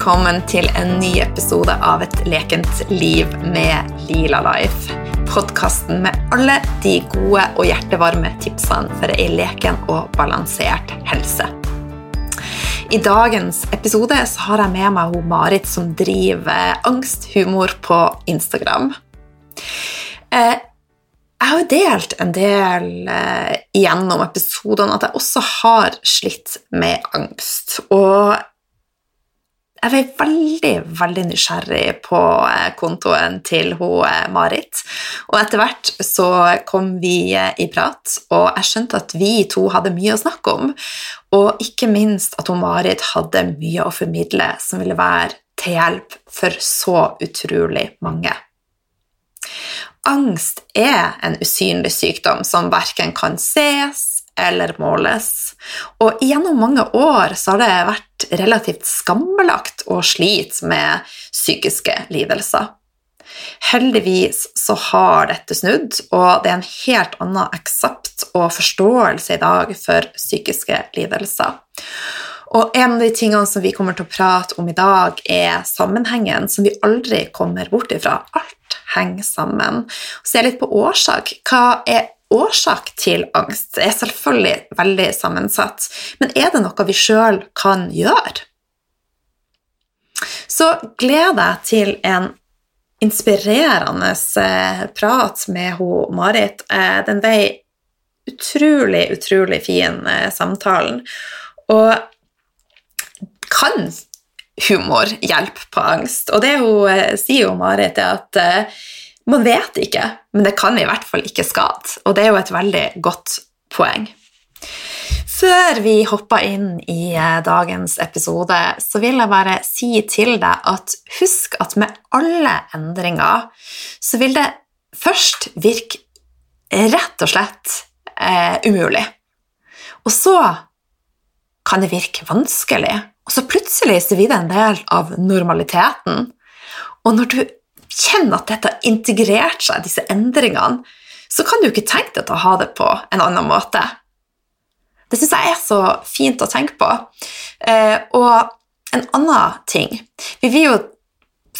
Velkommen til en ny episode av Et lekent liv med Lila Life. Podkasten med alle de gode og hjertevarme tipsene for ei leken og balansert helse. I dagens episode har jeg med meg hun Marit som driver angsthumor på Instagram. Eh, jeg har jo delt en del eh, gjennom episodene at jeg også har slitt med angst. Og jeg var veldig, veldig nysgjerrig på eh, kontoen til hun, eh, Marit. Og etter hvert så kom vi eh, i prat, og jeg skjønte at vi to hadde mye å snakke om. Og ikke minst at hun Marit hadde mye å formidle som ville være til hjelp for så utrolig mange. Angst er en usynlig sykdom som verken kan ses eller måles. Og gjennom mange år så har det vært relativt skambelagt å slite med psykiske lidelser. Heldigvis så har dette snudd, og det er en helt annen aksept og forståelse i dag for psykiske lidelser. Og en av de tingene som vi kommer til å prate om i dag, er sammenhengen som vi aldri kommer bort ifra. Alt henger sammen. Se litt på årsak. Hva er årsak til angst? Er selvfølgelig veldig sammensatt, men er det noe vi sjøl kan gjøre? Så gleder jeg til en inspirerende eh, prat med hun Marit. Eh, den ble utrolig, utrolig fin, eh, samtalen. Og kan humor hjelpe på angst? Og det hun sier Marit, er at man vet ikke, men det kan i hvert fall ikke skade. Og det er jo et veldig godt poeng. Før vi hopper inn i eh, dagens episode, så vil jeg bare si til deg at husk at med alle endringer så vil det først virke rett og slett eh, umulig. Og så kan det virke vanskelig. Og så plutselig så blir det en del av normaliteten. Og når du kjenner at dette har integrert seg, disse endringene, så kan du ikke tenke deg å ha det på en annen måte. Det syns jeg er så fint å tenke på. Eh, og en annen ting Vi vil jo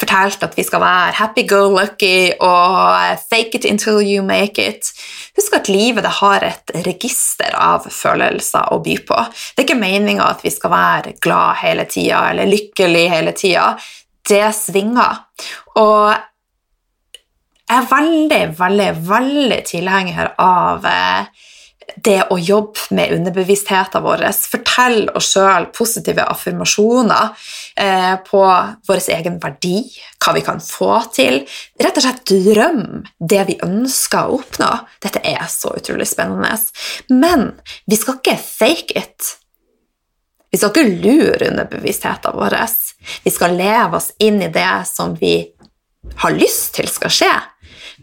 fortalt at vi skal være happy-go-lucky og fake it until you make it. Husk at livet har et register av følelser å by på. Det er ikke meninga at vi skal være glad hele tida eller lykkelig hele tida. Det svinger. Og jeg er veldig, veldig, veldig tilhenger av eh, det å jobbe med underbevisstheten vår, fortelle oss sjøl positive affirmasjoner eh, på vår egen verdi, hva vi kan få til, rett og slett drøm det vi ønsker å oppnå. Dette er så utrolig spennende. Men vi skal ikke fake it. Vi skal ikke lure underbevisstheten vår. Vi skal leve oss inn i det som vi har lyst til skal skje.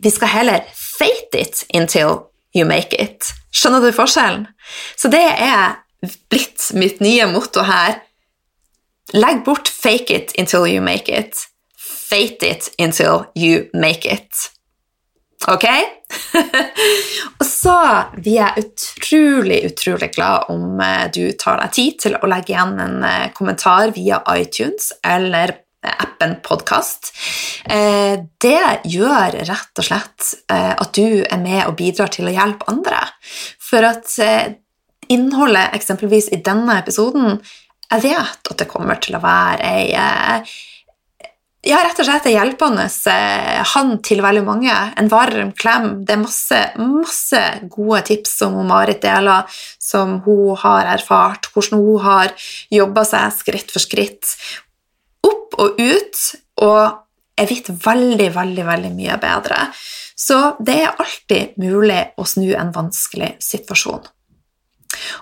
Vi skal heller fate it until you make it. Skjønner du forskjellen? Så det er blitt mitt nye motto her. Legg bort 'fake it until you make it'. Fate it until you make it. Ok? og så blir jeg utrolig, utrolig glad om eh, du tar deg tid til å legge igjen en eh, kommentar via iTunes eller appen Podkast. Eh, det gjør rett og slett eh, at du er med og bidrar til å hjelpe andre. For at eh, innholdet eksempelvis i denne episoden Jeg vet at det kommer til å være ei ja, rett og slett en hjelpende hånd til veldig mange. En varm klem. Det er masse, masse gode tips som Marit deler, som hun har erfart, hvordan hun har jobba seg skritt for skritt opp og ut og er blitt veldig, veldig, veldig mye bedre. Så det er alltid mulig å snu en vanskelig situasjon.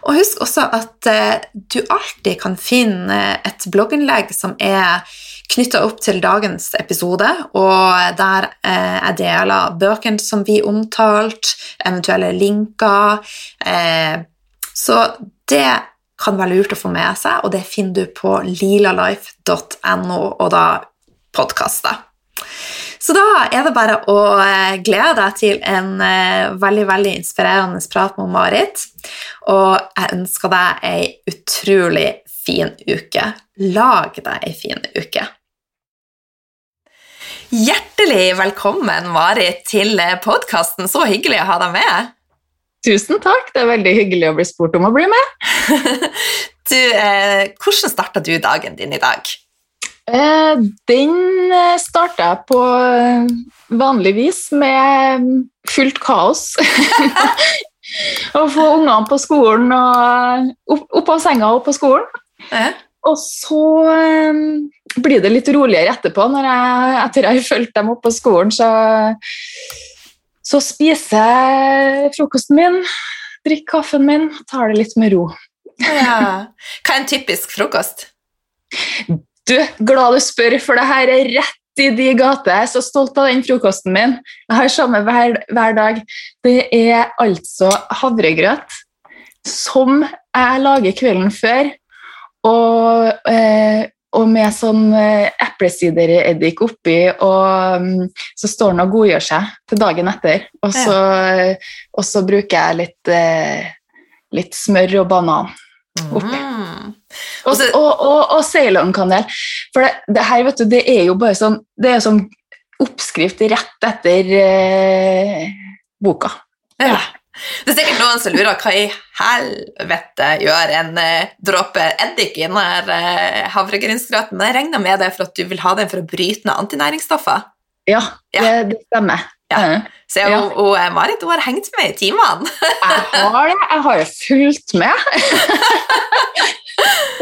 Og husk også at eh, du alltid kan finne et blogginnlegg som er knytta opp til dagens episode, og der eh, jeg deler bøkene som vi omtalte, eventuelle linker. Eh, så det kan være lurt å få med seg, og det finner du på lilalife.no, og da podkaster. Så da er det bare å eh, glede deg til en uh, veldig veldig inspirerende prat med Marit. Og jeg ønsker deg ei utrolig fin uke. Lag deg ei fin uke. Hjertelig velkommen, Marit, til podkasten. Så hyggelig å ha deg med. Tusen takk. Det er veldig hyggelig å bli spurt om å bli med. du, eh, hvordan starta du dagen din i dag? Eh, den eh, starta jeg på vanligvis vanlig vis med fullt kaos. Å få ungene på skolen og opp, opp av senga og på skolen. Eh? Og så um, blir det litt roligere etterpå, når jeg, etter jeg har fulgt dem opp på skolen. Så, så spiser jeg frokosten min, drikker kaffen min, tar det litt med ro. Ja. Hva er en typisk frokost? Du, glad du spør, for det her er rett i de gater. Jeg er så stolt av den frokosten min. Jeg har samme hver, hver dag. Det er altså havregrøt som jeg lager kvelden før og, eh, og med sånn eh, eplesidereddik oppi, og um, så står den og godgjør seg til dagen etter. Og så, ja. og så bruker jeg litt, eh, litt, smør og banan oppi. Mm. Og, og, og, og Ceylon-kanel. For det, det, her, vet du, det er jo bare sånn Det er sånn oppskrift rett etter eh, boka. Ja. Det er sikkert noen som lurer hva i helvete gjør en eh, dråpe eddik i denne eh, havregrynsgrøten, jeg regner med det for at du vil ha den for å bryte ned antinæringsstoffer? Ja, ja. Det, det, stemmer. Ja. Så jeg, og, og, eh, Marit hun har hengt med i timene. jeg har det. Jeg har jo fulgt med.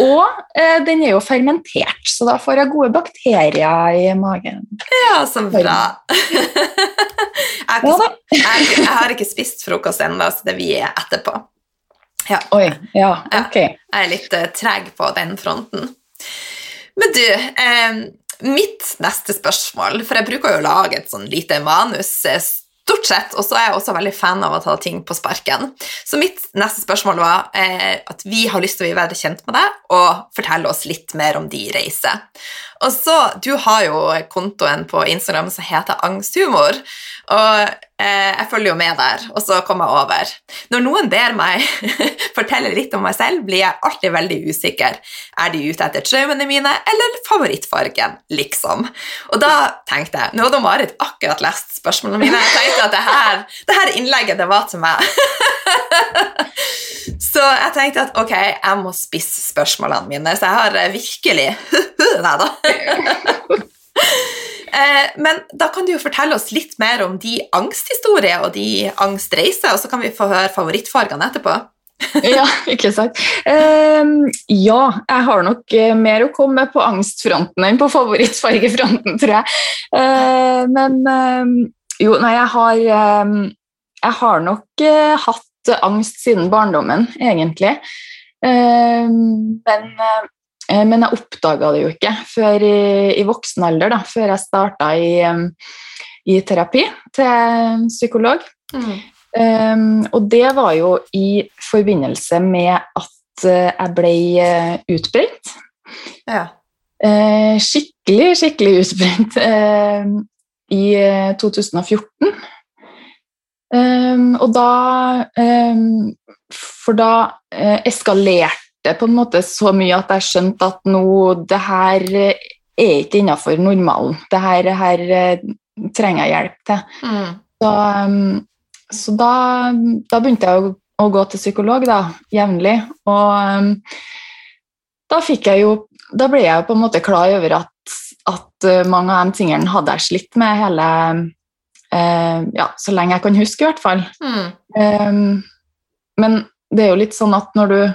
Og eh, den er jo fermentert, så da får jeg gode bakterier i magen. Ja, så bra. jeg, har ikke, jeg, jeg, har ikke spist frokost ennå, så det blir etterpå. Ja. Oi, ja, ok. Jeg er litt uh, treg på den fronten. Men du, eh, mitt neste spørsmål, for jeg bruker jo å lage et sånn lite manus eh, Stort sett. Og så er jeg også veldig fan av å ta ting på sparken. Så mitt neste spørsmål var eh, at vi har lyst til å bli bedre kjent med deg og fortelle oss litt mer om de reiser. Og så, Du har jo kontoen på Instagram som heter Angsthumor. Og eh, jeg følger jo med der, og så kommer jeg over. Når noen ber meg fortelle litt om meg selv, blir jeg alltid veldig usikker. Er de ute etter traumene mine eller favorittfargen, liksom? Og da tenkte jeg Nå hadde Marit akkurat lest spørsmålene mine. Jeg tenkte at det her, det her innlegget, det var til meg. Så jeg tenkte at ok, jeg må spisse spørsmålene mine, så jeg har virkelig Nei da. Eh, men da kan du jo fortelle oss litt mer om de angsthistorier og de angstreiser, og så kan vi få høre favorittfargene etterpå. ja, ikke sant. Um, ja, jeg har nok uh, mer å komme med på angstfronten enn på favorittfargefronten, tror jeg. Uh, men um, jo, nei, jeg har um, Jeg har nok uh, hatt angst siden barndommen, egentlig. men Eh, men jeg oppdaga det jo ikke før i, i voksen alder, da, før jeg starta i, i, terapi til psykolog. Mm. Um, og det var jo i forbindelse med at eh, jeg ble eh, utbrent. Ja. Uh, skikkelig, skikkelig utbrent uh, i 2014. Um, og da um, For da uh, eskalerte det på en måte så mye at jeg skjønte at nå det her er ikke innenfor normalen. Det her, her eh, trenger jeg hjelp til. Mm. Så, um, så da, da, begynte jeg å, å, gå til psykolog da, jevnlig. Og um, da fikk jeg jo Da ble jeg på en måte klar over at, at uh, mange av de tingene hadde jeg slitt med hele uh, Ja, så lenge jeg kan huske, i hvert fall. Mm. Um, men det er jo litt sånn at når du eh,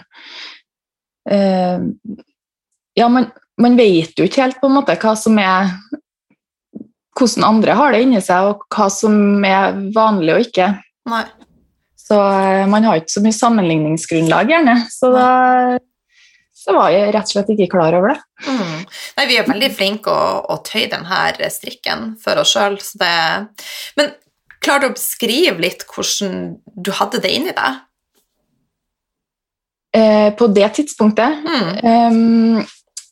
Ja, man, man, vet jo ikke helt på en måte hva som er Hvordan andre har det inni seg, og hva som er vanlig og ikke. Nei. Så eh, man har ikke så mye sammenligningsgrunnlag, gjerne. Så da så var jeg rett og slett ikke klar over det. Mm. Nei, vi er veldig flinke å, å tøye denne strikken for oss sjøl. Men klarer du å beskrive litt hvordan du hadde det inni deg? Eh, på det tidspunktet mm. um,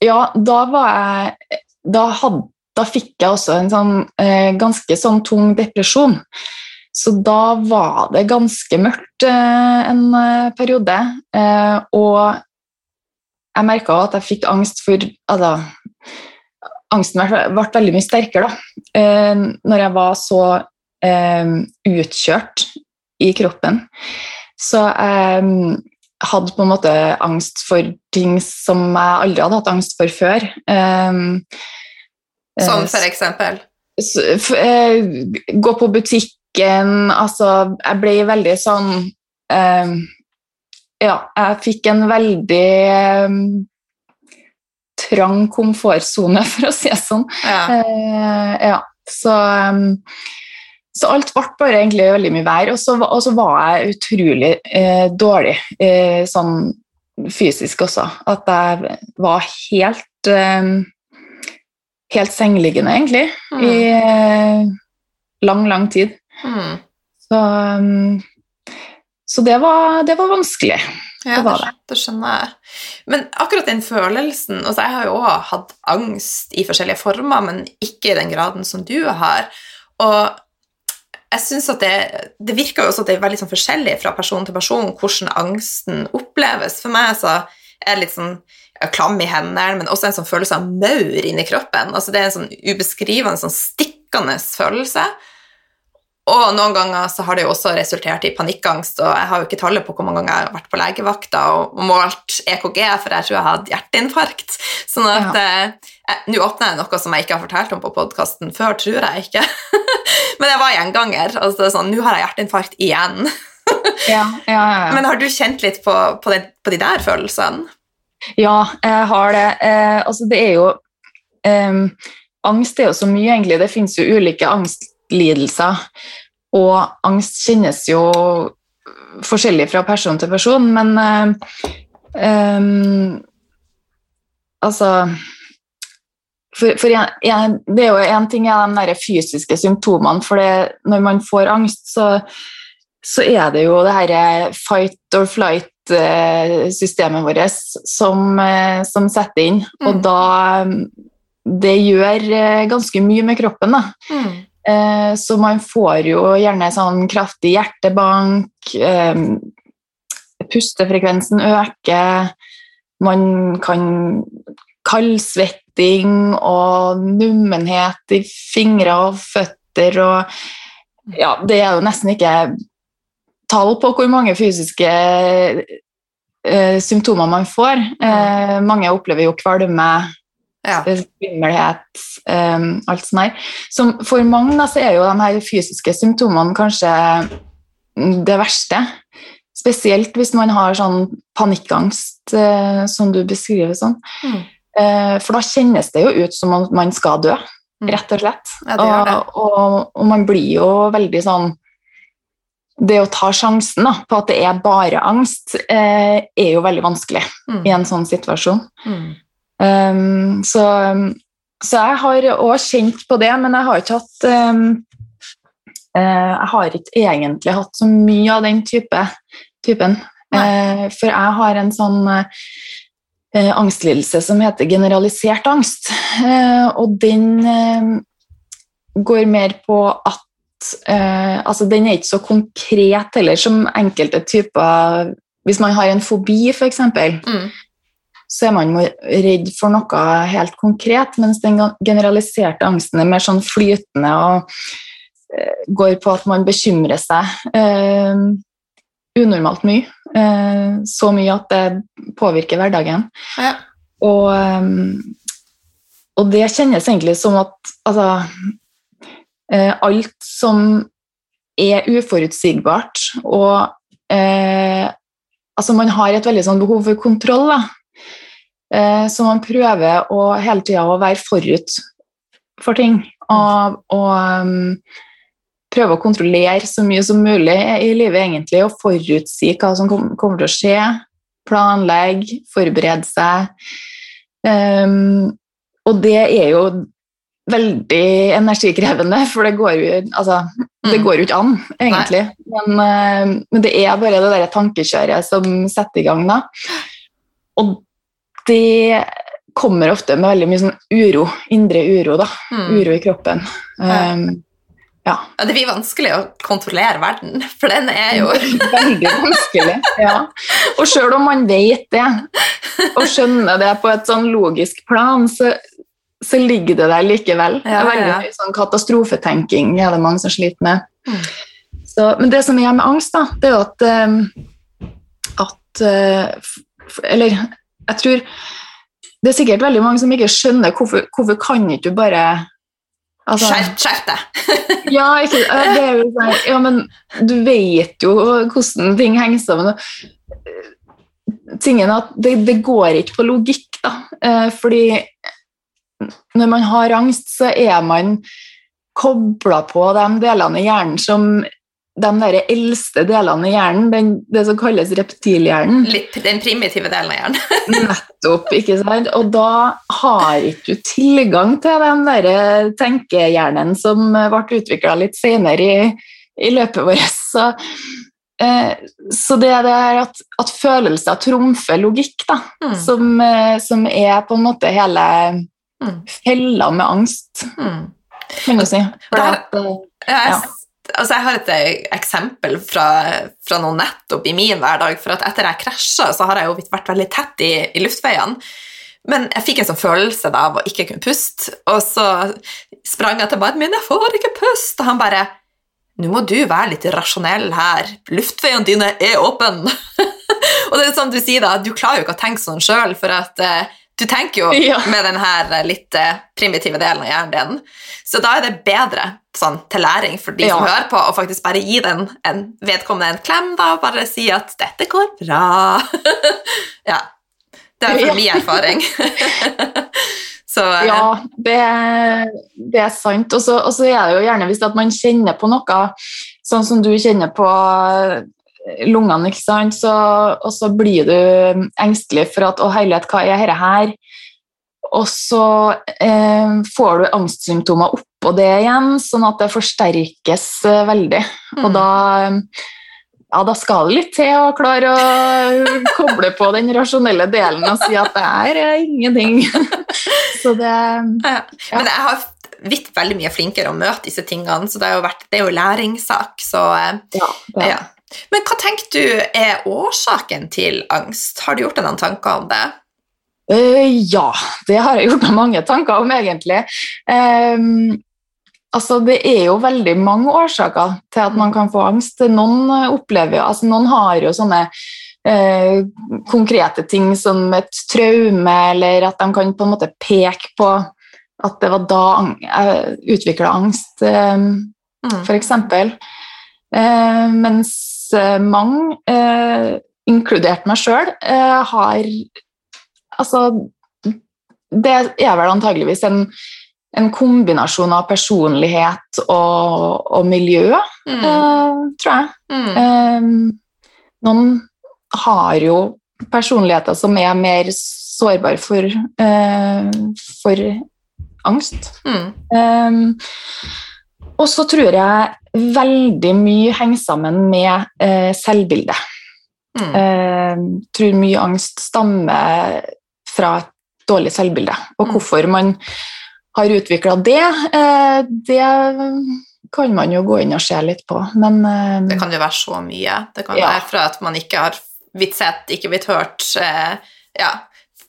Ja, da var jeg da, had, da, fikk jeg også en sånn eh, ganske sånn tung depresjon. Så da var det ganske mørkt eh, en eh, periode. Eh, og jeg merka at jeg fikk angst for altså, Angsten ble, ble veldig mye sterkere da. Eh, når jeg var så utkjørt i kroppen. Så jeg hadde på en måte angst for ting som jeg aldri hadde hatt angst for før. Um, som for eksempel? Gå på butikken Altså, jeg ble veldig sånn Ja, jeg fikk en veldig trang komfortsone, for å si det sånn. Ja. Uh, ja. Så, um, så, alt ble bare egentlig veldig mye vær. Og så, og så var jeg utrolig eh, dårlig eh, sånn fysisk også. At jeg var helt eh, helt sengeliggende, egentlig, mm. i lang, lang tid. Mm. Så, um, så det, var, det var vanskelig. Ja, det, det. det, skjønner jeg. Men akkurat den følelsen altså Jeg har jo òg hatt angst i forskjellige former, men ikke i den graden som du har. Og jeg synes at det, det virker også at det er veldig sånn forskjellig fra person til person hvordan angsten oppleves. For meg så er det litt sånn klam i hendene, men også en sånn følelse av maur inni kroppen. Altså Det er en sånn ubeskrivende, sånn stikkende følelse. Og noen ganger så har det jo også resultert i panikkangst, og jeg har jo ikke tallet på hvor mange ganger jeg har vært på legevakta og målt EKG, for jeg tror jeg hadde hjerteinfarkt. Sånn at ja. eh, Nå åpner jeg noe som jeg ikke har fortalt om på podkasten før, tror jeg ikke. Men jeg var gjenganger. Altså sånn, Nå har jeg hjerteinfarkt igjen. ja, ja, Men har du kjent litt på, på, det, på, de der følelsene? Ja, jeg har det. Eh, altså, det er jo eh, Angst er jo så mye, egentlig. Det finnes jo ulike angst lidelser. Og angst kjennes jo forskjellig fra person til person, men um, Altså for, for jeg, jeg, Det er jo én ting er de fysiske symptomene, for det, når man får angst, så, så er det jo det her fight or flight-systemet vårt som, som, setter inn. Mm. Og da Det gjør ganske mye med kroppen. da. Mm. Eh, så man får jo gjerne sånn kraftig hjertebank, eh, pustefrekvensen øker, man kan kaldsvetting og nummenhet i fingre og føtter og Ja, det er jo nesten ikke tall på hvor mange fysiske eh, symptomer man får. Eh, mange opplever jo kvalme, ja. svimmelhet, um, alt sånt her. Som for mange da, så er jo de her fysiske symptomene kanskje det verste. Spesielt hvis man har sånn panikkangst, uh, som du beskriver sånn. Mm. Uh, for da kjennes det jo ut som om man skal dø, mm. rett og slett. Ja, det det. Og, og, og, man blir jo veldig sånn det å ta sjansen da, på at det er bare angst, eh, er jo veldig vanskelig mm. i en sånn situasjon. Mm. Um, så, så, jeg har òg kjent på det, men jeg har ikke hatt um, uh, Jeg har ikke egentlig hatt så mye av den type, typen. Uh, for jeg har en sånn uh, angstlidelse som heter generalisert angst. og den går mer på at altså Den er ikke så konkret heller som enkelte typer Hvis man har en fobi, f.eks., mm så er man redd for noe helt konkret, mens den generaliserte angsten er mer sånn flytende og uh, går på at man bekymrer seg eh, unormalt mye. Eh, så mye at det påvirker hverdagen. Ja. Og, um, og, det kjennes egentlig som at altså, alt som er uforutsigbart og altså man har et veldig sånn behov for kontroll. Da. Eh, så man prøver å, hele tida å være forut for ting. Og, og um, prøve å kontrollere så mye som mulig i livet, egentlig, og forutsi hva som kommer til å skje. Planlegge, forberede seg. Um, og det er jo veldig energikrevende, for det går jo, altså, det mm. går jo ikke an, egentlig. Men, uh, men, det er bare det der tankekjøret som setter i gang. da. Og det kommer ofte med veldig mye sånn uro, indre uro. da, mm. Uro i kroppen. Um, Ja. Det blir vanskelig å kontrollere verden, for den er jo Veldig vanskelig. Ja. Og sjøl om man vet det, og skjønner det på et sånn logisk plan, så, så ligger det der likevel. Det er veldig ja. mye sånn katastrofetenking er det mange som sliter med. Mm. Så, men det som er med angst, da, det er jo at, eh, at eh, Eller jeg tror Det er sikkert veldig mange som ikke skjønner hvorfor, hvorfor kan ikke du bare altså, Skjerp, deg! ja, ikke, det er jo sånn, ja, men du vet jo hvordan ting henger sammen. eh, Tingen at det, det går ikke på logikk, da. Eh, fordi når man har angst, så er man kobla på de delene i hjernen som de der eldste delene i hjernen, den, det som kalles reptilhjernen. Litt den primitive delen av hjernen. Nettopp, ikke sant? Og da har ikke du tilgang til den der tenkehjernen som ble utvikla litt senere i, i løpet vårt. Så, eh, så det er det her at, at følelser trumfer logikk, da, Mm. som, eh, som er på en måte hele Mm. fella med angst, Mm. kan du si. For Der- at, eh, Ja. Altså, jeg har et eh, eksempel fra, fra noe nettopp i min hverdag. For at etter jeg krasja, så har jeg jo vært veldig tett i, i luftveiene. Men jeg fikk en sånn følelse av å ikke kunne puste, og så sprang jeg til mannen min 'Jeg får ikke puste!' Og han bare 'Nå må du være litt rasjonell her. Luftveiene dine er åpne.' og det er sånn du sier, da, du klarer jo ikke å tenke sånn sjøl, for at eh, du tenker jo Ja. med den her eh, litt eh, primitive delen av hjernen din. Så da er det bedre sånn, til læring for de som hører på, å faktisk bare gi den en vedkommende en klem, da, og bare si at 'dette går bra'. ja. Det er for min erfaring. Så eh, Ja, det, det er sant. Og så er det jo gjerne hvis man kjenner på noe, sånn som du kjenner på lungene, ikke sant? Så, og så blir du engstelig for at 'å herlighet, hva er dette her?' Og så eh, får du angstsymptomer oppå det igjen, sånn at det forsterkes eh, veldig. Og mm. da ja, da skal det litt til å klare å koble på den rasjonelle delen og si at det her er ingenting. Så det Ja. Men jeg har blitt veldig mye flinkere å møte disse tingene, så det, har jo vært, det er jo læringssak. Så eh, Ja. det- ja. Men hva tenker du er årsaken til angst? Har du gjort deg noen tanker om det? Uh, ja, det har jeg gjort meg mange tanker om, egentlig. Um, altså, det er jo veldig mange årsaker til at man kan få angst. Noen eh, opplever jo altså Noen har jo sånne uh, konkrete ting som et traume, eller at de kan på en måte peke på at det var da jeg utvikla angst, um, Mm. f.eks. Uh, mens eh, mange, eh, inkludert meg sjøl, eh, har Altså, det er vel antageligvis en, en kombinasjon av personlighet og, og miljø, Mm. eh, tror jeg. Mm. Eh, noen har jo personligheter som er mer sårbare for, eh, for angst. Mm. Eh, og så tror jeg veldig mye henger sammen med eh, selvbildet. Mm. Eh, tror mye angst stammer fra et dårlig selvbilde. Og Mm. hvorfor man har utvikla det, eh, det kan man jo gå inn og se litt på. Men eh, Det kan jo være så mye. Det kan Ja. være fra at man ikke har blitt sett, ikke blitt hørt. Eh, ja.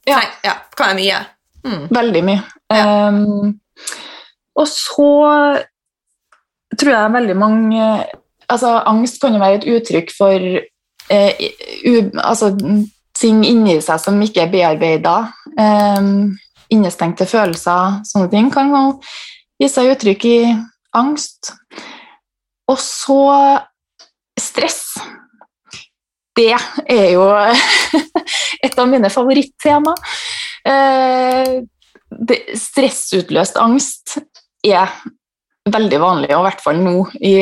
Ja. Ja. Kan være mye. Mm. veldig mye. Eh, og så tror jeg veldig mange Altså, angst kan jo være et uttrykk for eh, u, altså, ting inni seg som ikke er bearbeida. Eh, innestengte følelser, sånne ting kan jo gi seg uttrykk i angst. Og så stress. Det er jo et av mine favorittema. Eh, stressutløst angst er veldig vanlig, og i hvert fall nå i,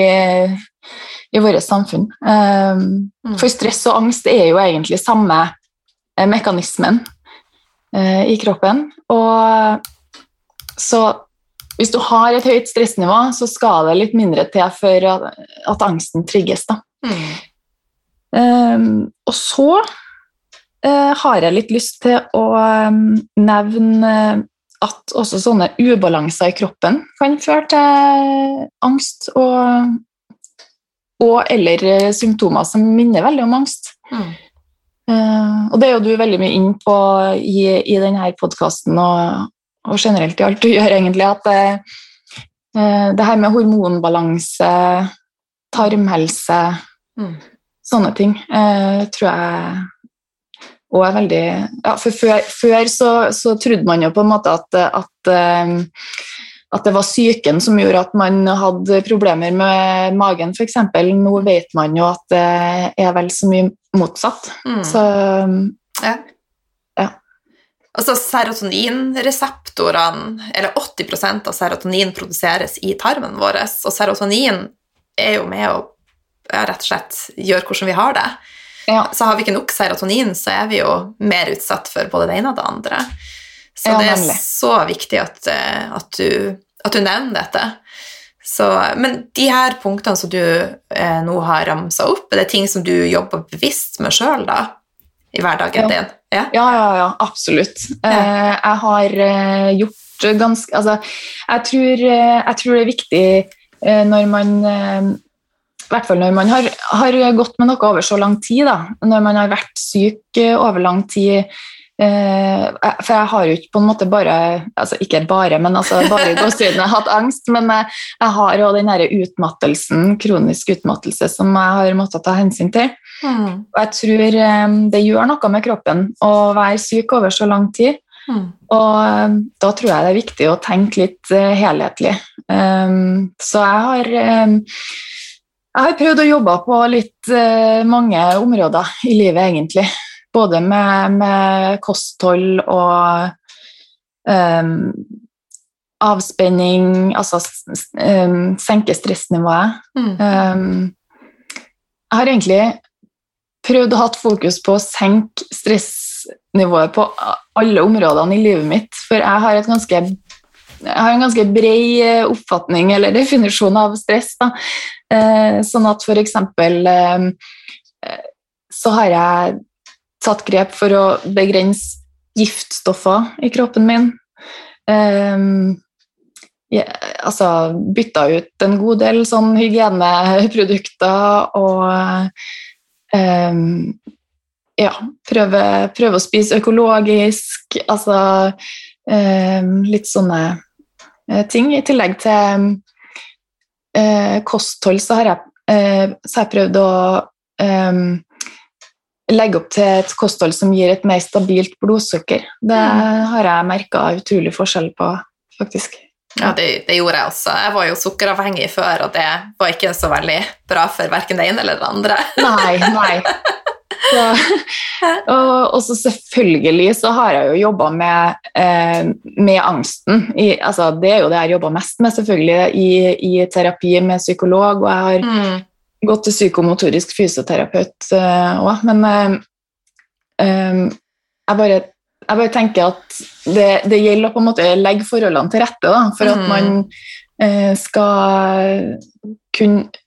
i vårt samfunn. Um, Mm. For stress og angst er jo egentlig samme eh, mekanismen eh, i kroppen. Og så hvis du har et høyt stressnivå, så skal det litt mindre til for at, angsten trigges. Da. Mm. Um, og så eh, har jeg litt lyst til å um, nevne at også sånne ubalanser i kroppen kan føre til angst og, og eller symptomer som minner veldig om angst. Mm. Uh, og det er jo du veldig mye inn på i, i denne podkasten og, og, generelt i alt du gjør, egentlig, at det, uh, det her med hormonbalanse, tarmhelse, mm. sånne ting, uh, tror jeg og er veldig ja, for Før, før så, så, trodde man jo på en måte at, at, at det var psyken som gjorde at man hadde problemer med magen, f.eks. Nå vet man jo at det er vel så mye motsatt. Mm. Så ja. ja. Altså serotoninreseptorene, eller 80% av serotonin produseres i tarmen vår, og serotonin er jo med å ja, rett og slett gjøre hvordan vi har det. Ja. Så har vi ikke nok serotonin, så er vi jo mer utsatt for både det ene og det andre. Så ja, det er så viktig at, eh, at, du, at du nevner dette. Så, men de her punktene som du eh, nå har ramsa opp, er det ting som du jobber bevisst med sjøl I hverdagen ja. din? Ja, ja, ja, ja absolutt. Eh, jeg har eh, gjort ganske Altså, jeg tror, eh, jeg tror, det er viktig eh, når man i hvert fall når man har, har, gått med noe over så lang tid, da, når man har vært syk over lang tid, Eh, for jeg har jo ikke på en måte bare altså Ikke bare, men altså bare i gåsehudene hatt angst. Men jeg har jo den utmattelsen, kronisk utmattelse, som jeg har måttet ta hensyn til. Mm. Og jeg tror eh, det gjør noe med kroppen å være syk over så lang tid. Mm. Og eh, da tror jeg det er viktig å tenke litt helhetlig. så jeg har jeg har prøvd å jobbe på litt mange områder i livet, egentlig. Både med, med kosthold og um, avspenning, altså um, senke stressnivået. Mm. Um, jeg har egentlig prøvd å ha fokus på å senke stressnivået på alle områdene i livet mitt, for jeg har, et ganske, jeg har en ganske bred oppfatning eller definisjon av stress. Da. Uh, sånn at eksempel uh, så har jeg tatt grep for å begrense giftstoffer i kroppen min. Jeg, altså bytta ut en god del sånn hygieneprodukter og um, ja, prøve, prøve, å spise økologisk. Altså um, litt sånne ting. I tillegg til eh, kosthold så har jeg, eh, så har jeg prøvd å legge opp til et kosthold som gir et mer stabilt blodsukker. Det mm. har jeg merka utrolig forskjell på, faktisk. Ja, det, det, gjorde jeg også. Jeg var jo sukkeravhengig før, og det var ikke så veldig bra for verken det ene eller det andre. Nei, nei. Så, og, så selvfølgelig så har jeg jo jobba med, eh, med, angsten. I, altså, det er jo det jeg har jobba mest med, selvfølgelig, i, i, terapi med psykolog. Og jeg har mm gått til psykomotorisk fysioterapeut òg, Eh, men uh, um, jeg, bare, jeg, bare, tenker at det, det, gjelder å på en måte legge forholdene til rette da, for at mm. man uh, skal kunne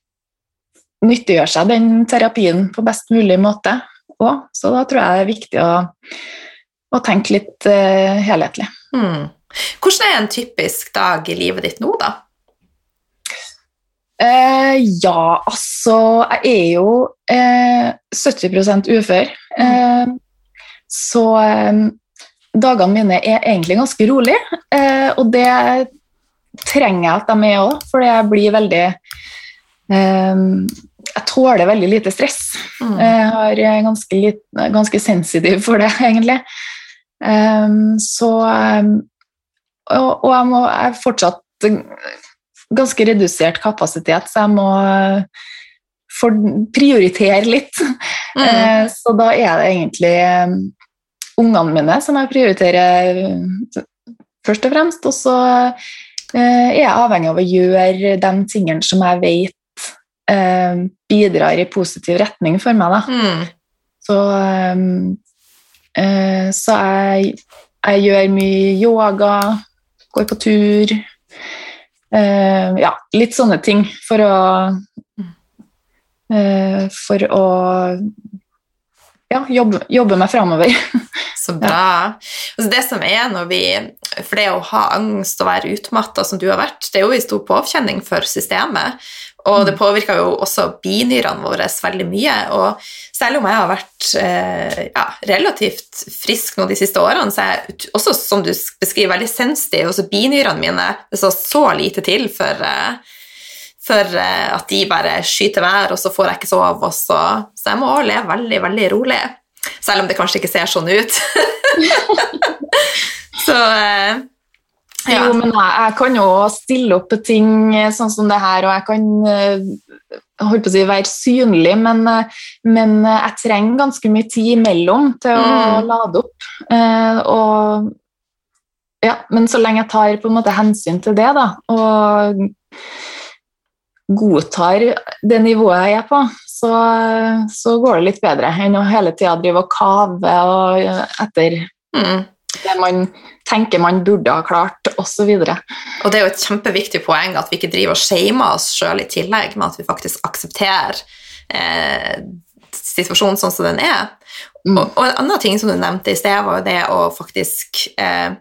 nyttiggjøre seg den terapien på best mulig måte òg. Så da tror jeg det er viktig å, å tenke litt helhetlig. Mm. Hvordan er en typisk dag i livet ditt nå, da? Uh, ja, altså Jeg er jo uh, eh, 70 ufør. Mm. så dagene mine er egentlig ganske rolig, og det trenger jeg at de er òg, for jeg blir veldig Jeg tåler veldig lite stress. Mm. Jeg er ganske, ganske, sensitiv for det, egentlig. så og, og jeg, må, jeg er fortsatt ganske redusert kapasitet, så jeg må prioritere litt. Mm. Uh, så da er det egentlig um, ungene mine som jeg prioriterer eh, først og fremst. Og så er jeg avhengig av å gjøre de tingene som jeg vet bidrar i positiv retning for meg. Mm. Så, så jeg, jeg gjør mye yoga, går på tur. eh, ja, litt sånne ting for å uh, For å ja, jobbe, jobbe meg framover. Så bra. Altså det som er når vi For det å ha angst og være utmatta som du har vært, det er jo en stor påkjenning for systemet. Og det påvirker jo også binyrene våre veldig mye. Og selv om jeg har vært eh, ja, relativt frisk nå de siste årene, så er jeg også, som du beskriver, veldig sensitiv. Også binyrene mine det står så lite til for, eh, for eh, at de bare skyter vær, og så får jeg ikke sove. Så, så jeg må også leve veldig, veldig rolig. Selv om det kanskje ikke ser sånn ut. så eh, ja. Jo, men jeg, jeg, kan jo stille opp på ting sånn som det her, og jeg kan eh, holdt på å si, være synlig, men, eh, men, jeg trenger ganske mye tid imellom til å mm. lade opp. Eh, og, ja, men så lenge jeg tar på en måte hensyn til det, da, og godtar det nivået jeg er på, så, så går det litt bedre enn å hele tida drive og kave og etter mm. Det man tenker man burde ha klart, osv. Og, og det er jo et kjempeviktig poeng at vi ikke driver og shamer oss sjøl i tillegg, men at vi faktisk aksepterer eh, situasjonen sånn som den er. Mm. Og, og, en annen ting som du nevnte i sted, var jo det å faktisk eh,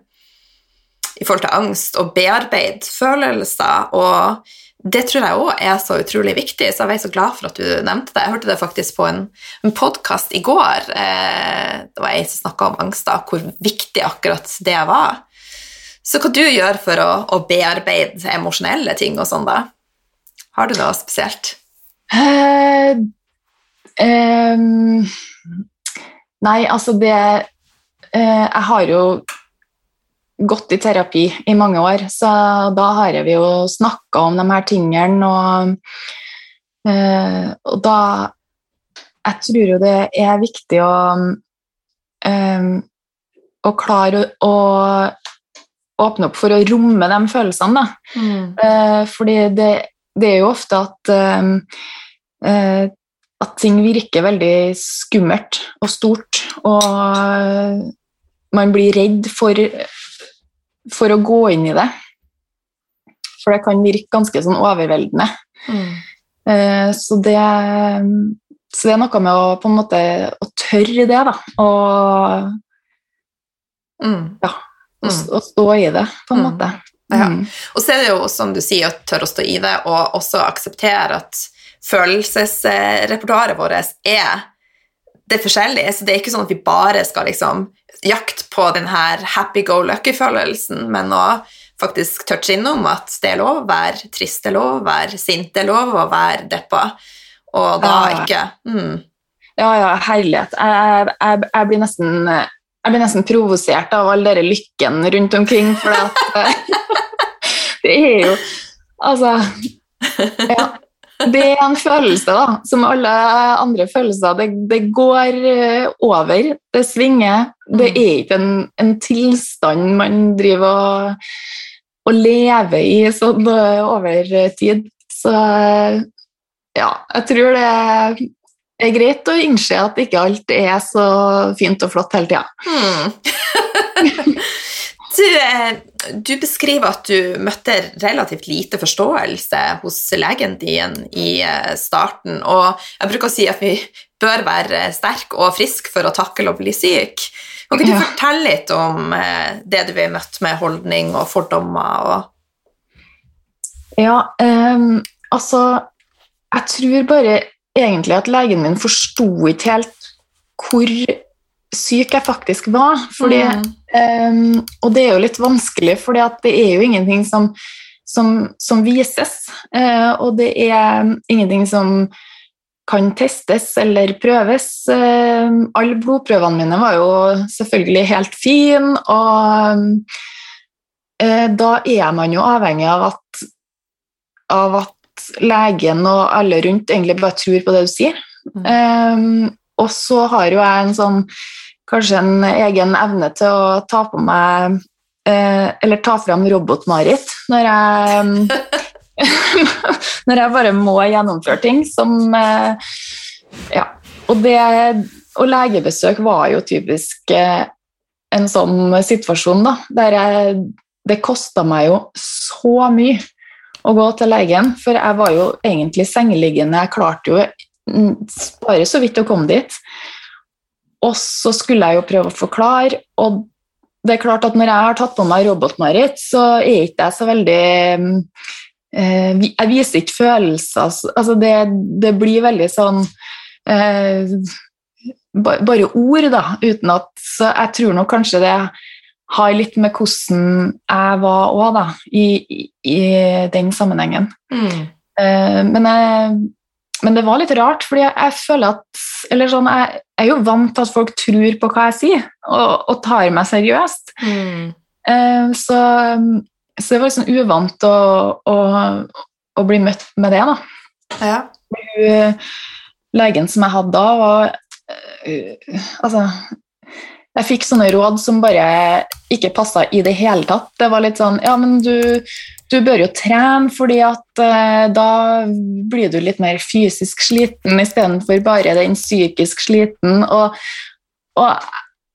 i forhold til angst å bearbeide følelser og det tror jeg òg er så utrolig viktig, så jeg er så glad for at du nevnte det. Jeg hørte det faktisk på en, en podkast i går. Eh, det var ei som snakka om angst, da, hvor viktig akkurat det var. Så hva du gjør for å, å bearbeide emosjonelle ting og sånn, da? Har du noe spesielt? Uh, um, nei, altså det uh, Jeg har jo gått i terapi i mange år, så da har vi jo snakka om de her tingene, og, uh, og, da Jeg tror jo det er viktig å, um, å klare å, å åpne opp for å romme de følelsene, da. Mm. Uh, fordi det, det, er jo ofte at at ting virker veldig skummelt og stort, og man blir redd for for å gå inn i det. For det kan virke ganske sånn overveldende. Mm. Uh, så, det, så det er noe med å på en måte å tørre det, da. Og mm. ja, å, mm. å, stå i det, på en mm. måte. Ja. Mm. Og så er det jo, som du sier, å tørre å stå i det, og også akseptere at følelsesrepertoaret vårt er det er forskjellig, så det er ikke sånn at vi bare skal liksom jakte på den her happy-go-lucky-følelsen, men å faktisk touche innom at det er lov å være trist, det er lov å være sint, det er lov å være deppa, og da ja. ikke mm. Ja, ja, herlighet. Jeg, jeg, jeg, blir nesten jeg blir nesten provosert av all den lykken rundt omkring, for det er jo Altså Ja det er en følelse, da, som alle andre følelser. Det, det går eh, over, det svinger. Det mm. er ikke en, en tilstand man driver og, og lever i sånn eh, over tid. Så ja, jeg tror det er greit å innse at ikke alt er så fint og flott hele tida. Hmm. Du, eh, du, beskriver at du møtte relativt lite forståelse hos legen din i eh, starten, og jeg bruker å si at vi bør være sterke og friske for å takle å bli syk. Kan ikke du ja. fortelle litt om eh, det du har møtt med holdning og fordommer? Og ja, um, altså Jeg tror bare egentlig at legen min forsto ikke helt hvor syk jeg faktisk var. Fordi, mm. um, og det er jo litt vanskelig, for det er jo ingenting som, som, som vises. Uh, og det er ingenting som kan testes eller prøves. Uh, alle blodprøvene mine var jo selvfølgelig helt fine, og uh, da er man jo avhengig av at, av at legen og alle rundt egentlig bare tror på det du sier. Mm. Um, og så har jo jeg en sånn kanskje en egen evne til å ta på meg eh, Eller ta fram Robot-Marit når jeg Når jeg bare må gjennomføre ting som eh, Ja. Og det Og legebesøk var jo typisk eh, en sånn situasjon, da, der jeg Det kosta meg jo så mye å gå til legen, for jeg var jo egentlig sengeliggende. Jeg klarte jo bare så vidt å komme dit. og så skulle jeg jo prøve å forklare, og det er klart at når jeg har tatt på meg Robot-Marit, så er ikke jeg så veldig eh, Jeg viser ikke følelser. Altså, altså det, det, blir veldig sånn eh, Bare ord, da, uten at Så jeg tror nok kanskje det har litt med hvordan jeg var òg, da, i, i, i, den sammenhengen. Mm. Eh, men jeg men det var litt rart, fordi jeg, jeg føler at Eller sånn, jeg, jeg, er jo vant til at folk tror på hva jeg sier, og, og tar meg seriøst. Mm. Uh, så, så, det var liksom uvant å, å, å, bli møtt med det, da. Ja. Uh, legen som jeg hadde da, var uh, Altså jeg fikk sånne råd som bare ikke passa i det hele tatt. Det var litt sånn Ja, men du, du bør jo trene, fordi at uh, da blir du litt mer fysisk sliten istedenfor bare den psykisk sliten. Og, og,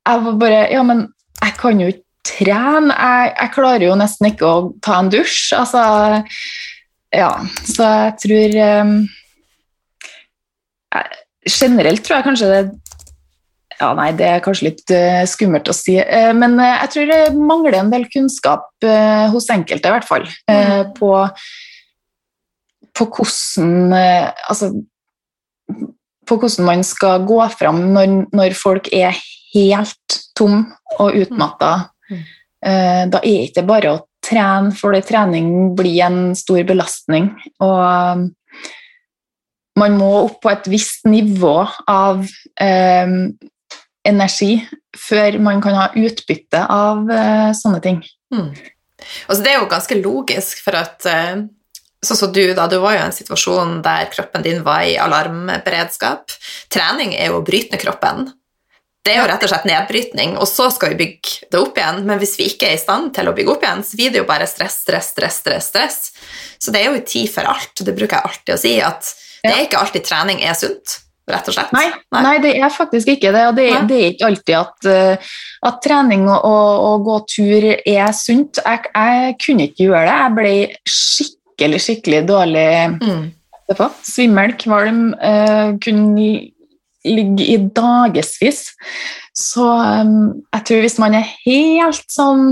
jeg var bare Ja, men jeg kan jo ikke trene. Jeg, jeg, klarer jo nesten ikke å ta en dusj. Altså Ja, så jeg tror jeg, Generelt tror jeg kanskje det ja, nei, det er kanskje litt uh, skummelt å si. Uh, men uh, jeg tror det mangler en del kunnskap hos enkelte, i hvert fall, mm. på, på, hvordan Altså på hvordan man skal gå fram når, når folk er helt tom og utmatta. Mm. da er det ikke bare å trene, for det trening blir en stor belastning. Og man må opp på et visst nivå av eh, energi før man kan ha utbytte av uh, sånne ting. Mm. Altså, det er jo ganske logisk, for at uh, sånn som du, da, du var jo i en situasjon der kroppen din var i alarmberedskap. Trening er jo å bryte ned kroppen. Det er jo rett og slett nedbrytning, og så skal vi bygge det opp igjen. Men hvis vi ikke er i stand til å bygge opp igjen, så blir det jo bare stress, stress, stress. stress, stress. Så det er jo tid for alt. Det bruker jeg alltid å si, at det er ikke alltid trening er sunt rett og slett? Nei, nei. nei det er faktisk ikke det. Og det, det er ikke alltid at, uh, at trening og, og, gå tur er sunt. Jeg, jeg, kunne ikke gjøre det. Jeg ble skikkelig, skikkelig dårlig mm. Svimmel, kvalm. Uh, kunne ligge i dagevis. Så um, jeg tror hvis man er helt sånn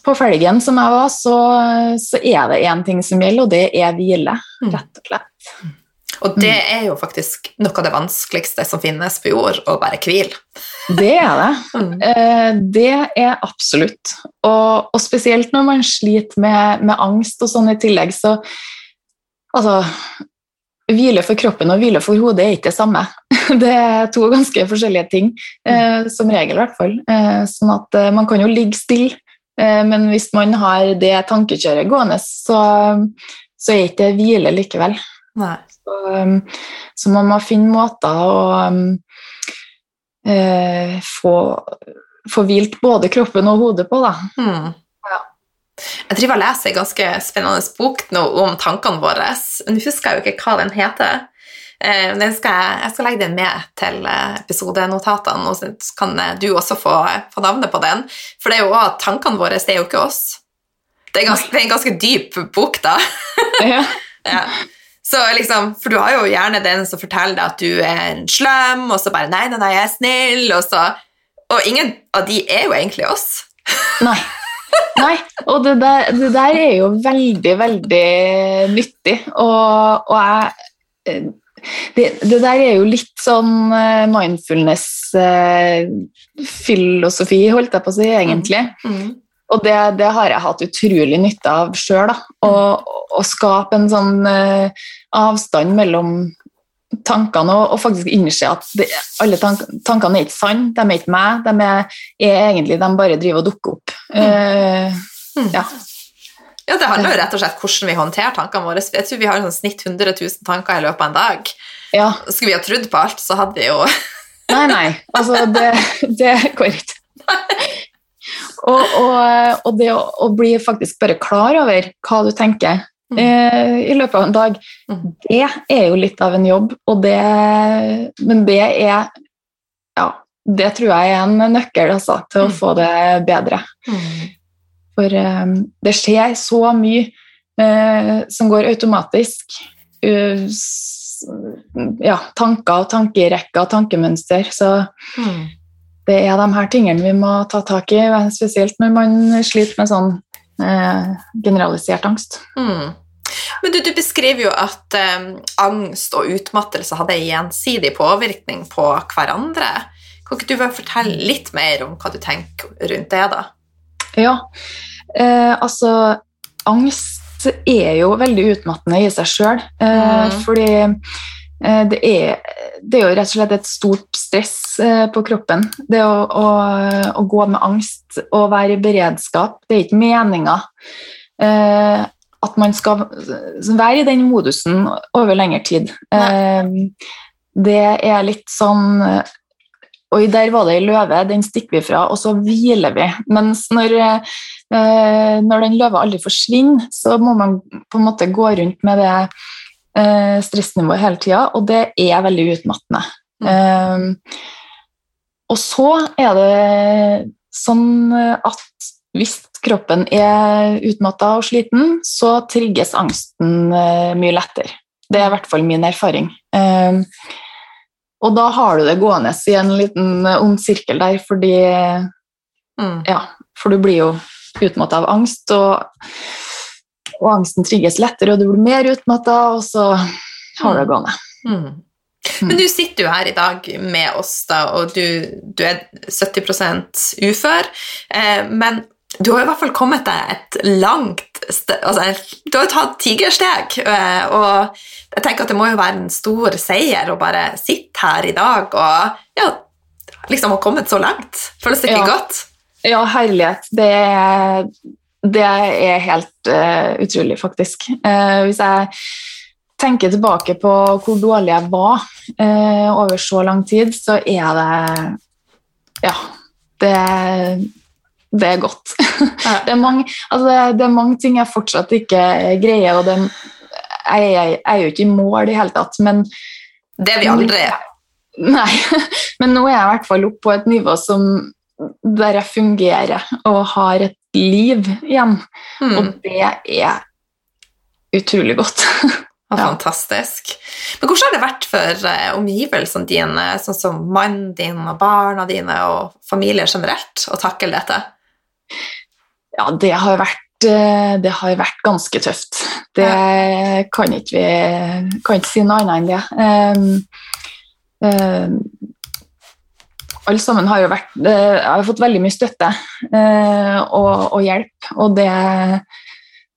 på felgen som jeg var, så, så er det én ting som gjelder, og det er hvile, mm. rett og slett. Mm. Og det mm. er jo faktisk noe av det vanskeligste som finnes på jord, å være hvile. Det er det. Mm. Eh, det er absolutt. Og, og, spesielt når man sliter med, med, angst og sånn i tillegg, så Altså Hvile for kroppen og hvile for hodet er ikke det samme. Det er to ganske forskjellige ting, eh, som regel i hvert fall. Eh, sånn at man kan jo ligge stille, men hvis man har det tankekjøret gående, så, så er ikke det hvile likevel. Nei. Så, um, man må finne måter å um, eh, få, få hvilt både kroppen og hodet på, da. Mm. Ja. Jeg driver og leser en ganske spennende bok nå om tankene våre. Nå husker jeg jo ikke hva den heter. Eh, den skal jeg, jeg, skal legge den med til eh, episodenotatene, og så kan du også få, få navnet på den. For det er jo også, tankene våre det er jo ikke oss. Det er, ganske, det er en ganske dyp bok, da. Ja. ja. Så liksom, For du har jo gjerne den som forteller deg at du er slem, og så bare 'Nei, nei, nei, jeg er snill', og så Og ingen av de er jo egentlig oss. Nei. Nei, og det der, det der, er jo veldig, veldig nyttig, og, og jeg det, det, der er jo litt sånn eh, mindfulness-filosofi, eh, holdt jeg på å si, egentlig. Mm. Mm. Og det, det, har jeg hatt utrolig nytte av sjøl. Å skape en sånn uh, avstand mellom tankene og, og faktisk innse at det, alle tank, tankene er ikke sanne, de er ikke meg, de er, er, egentlig de bare driver og dukker opp. Uh, mm. ja. ja. det handler jo rett og slett om hvordan vi håndterer tankene våre. Jeg tror vi har sånn snitt 100 000 tanker i løpet av en dag. Ja. Skulle vi ha trodd på alt, så hadde vi jo Nei, nei. Altså, det, det går ikke. Og, og, og det å, å, bli faktisk bare klar over hva du tenker. Eh, i løpet av en dag, mm. det er jo litt av en jobb, det, men det er Ja, det tror jeg er en nøkkel altså, til å mm. få det bedre. Mm. For eh, det skjer så mye eh, som går automatisk. Uh, ja, tanker, tankerekker, tankemønster. Så Mm. det er de her tingene vi må ta tak i, spesielt når man sliter med sånn eh, generalisert angst. Mm. Men du, du beskriver jo at eh, angst og utmattelse hadde gjensidig påvirkning på hverandre. Kan ikke du fortelle litt mer om hva du tenker rundt det, da? Ja, eh, altså angst er jo veldig utmattende i seg sjøl, eh, Mm. fordi eh, det, er, det er jo rett og slett et stort stress eh, på kroppen. Det å, å, å gå med angst og være i beredskap, det er ikke meninga eh, at man skal være i den modusen over lengre tid. Eh, det er litt sånn Oi, der var det ei løve, den stikker vi fra, og så hviler vi. Mens når, eh, når den løva aldri forsvinner, så må man på en måte gå rundt med det eh, stressnivået hele tida, og det er veldig utmattende. Eh, og så er det sånn at hvis kroppen er utmatta og sliten, så trigges angsten eh, mye lettere. Det er i hvert fall min erfaring. Eh, og da har du det gående i en liten ond sirkel der, fordi Mm. Ja, for du blir jo utmatta av angst, og, og angsten trigges lettere, og du blir mer utmatta, og så har du det gående. Mm. Men du sitter jo her i dag med oss, da, og du, du er 70 ufør. Eh, men du har i hvert fall kommet deg et langt altså, Du har tatt tigersteg, eh, og jeg tenker at det må jo være en stor seier å bare sitte her i dag og ja, liksom ha kommet så langt. Føles det ikke Ja. godt? Ja, herlighet. Det, er- det er helt uh, utrolig, faktisk. Uh, hvis jeg tenker tilbake på hvor dårlig jeg var uh, over så lang tid, så er det Ja. Det, det er godt. Ja. Det er, mange, altså det, er mange ting jeg fortsatt ikke greier, og det, jeg, jeg, jeg er jo ikke i mål i det hele tatt, men Det er vi aldri. Nei, men nå er jeg i hvert fall oppe på et nivå som, der jeg fungerer og har et liv igjen, Mm. og det er utrolig godt. Ja. Fantastisk. Men hvordan har det vært for eh, omgivelsene dine, sånn som mannen din og barna dine og familie generelt, å takle dette? Ja, det har vært, eh, det har vært ganske tøft. Det kan ikke vi kan ikke si noe annet enn det. Um, um, alle sammen har jo vært eh, Jeg har fått veldig mye støtte uh, og, og hjelp, og det,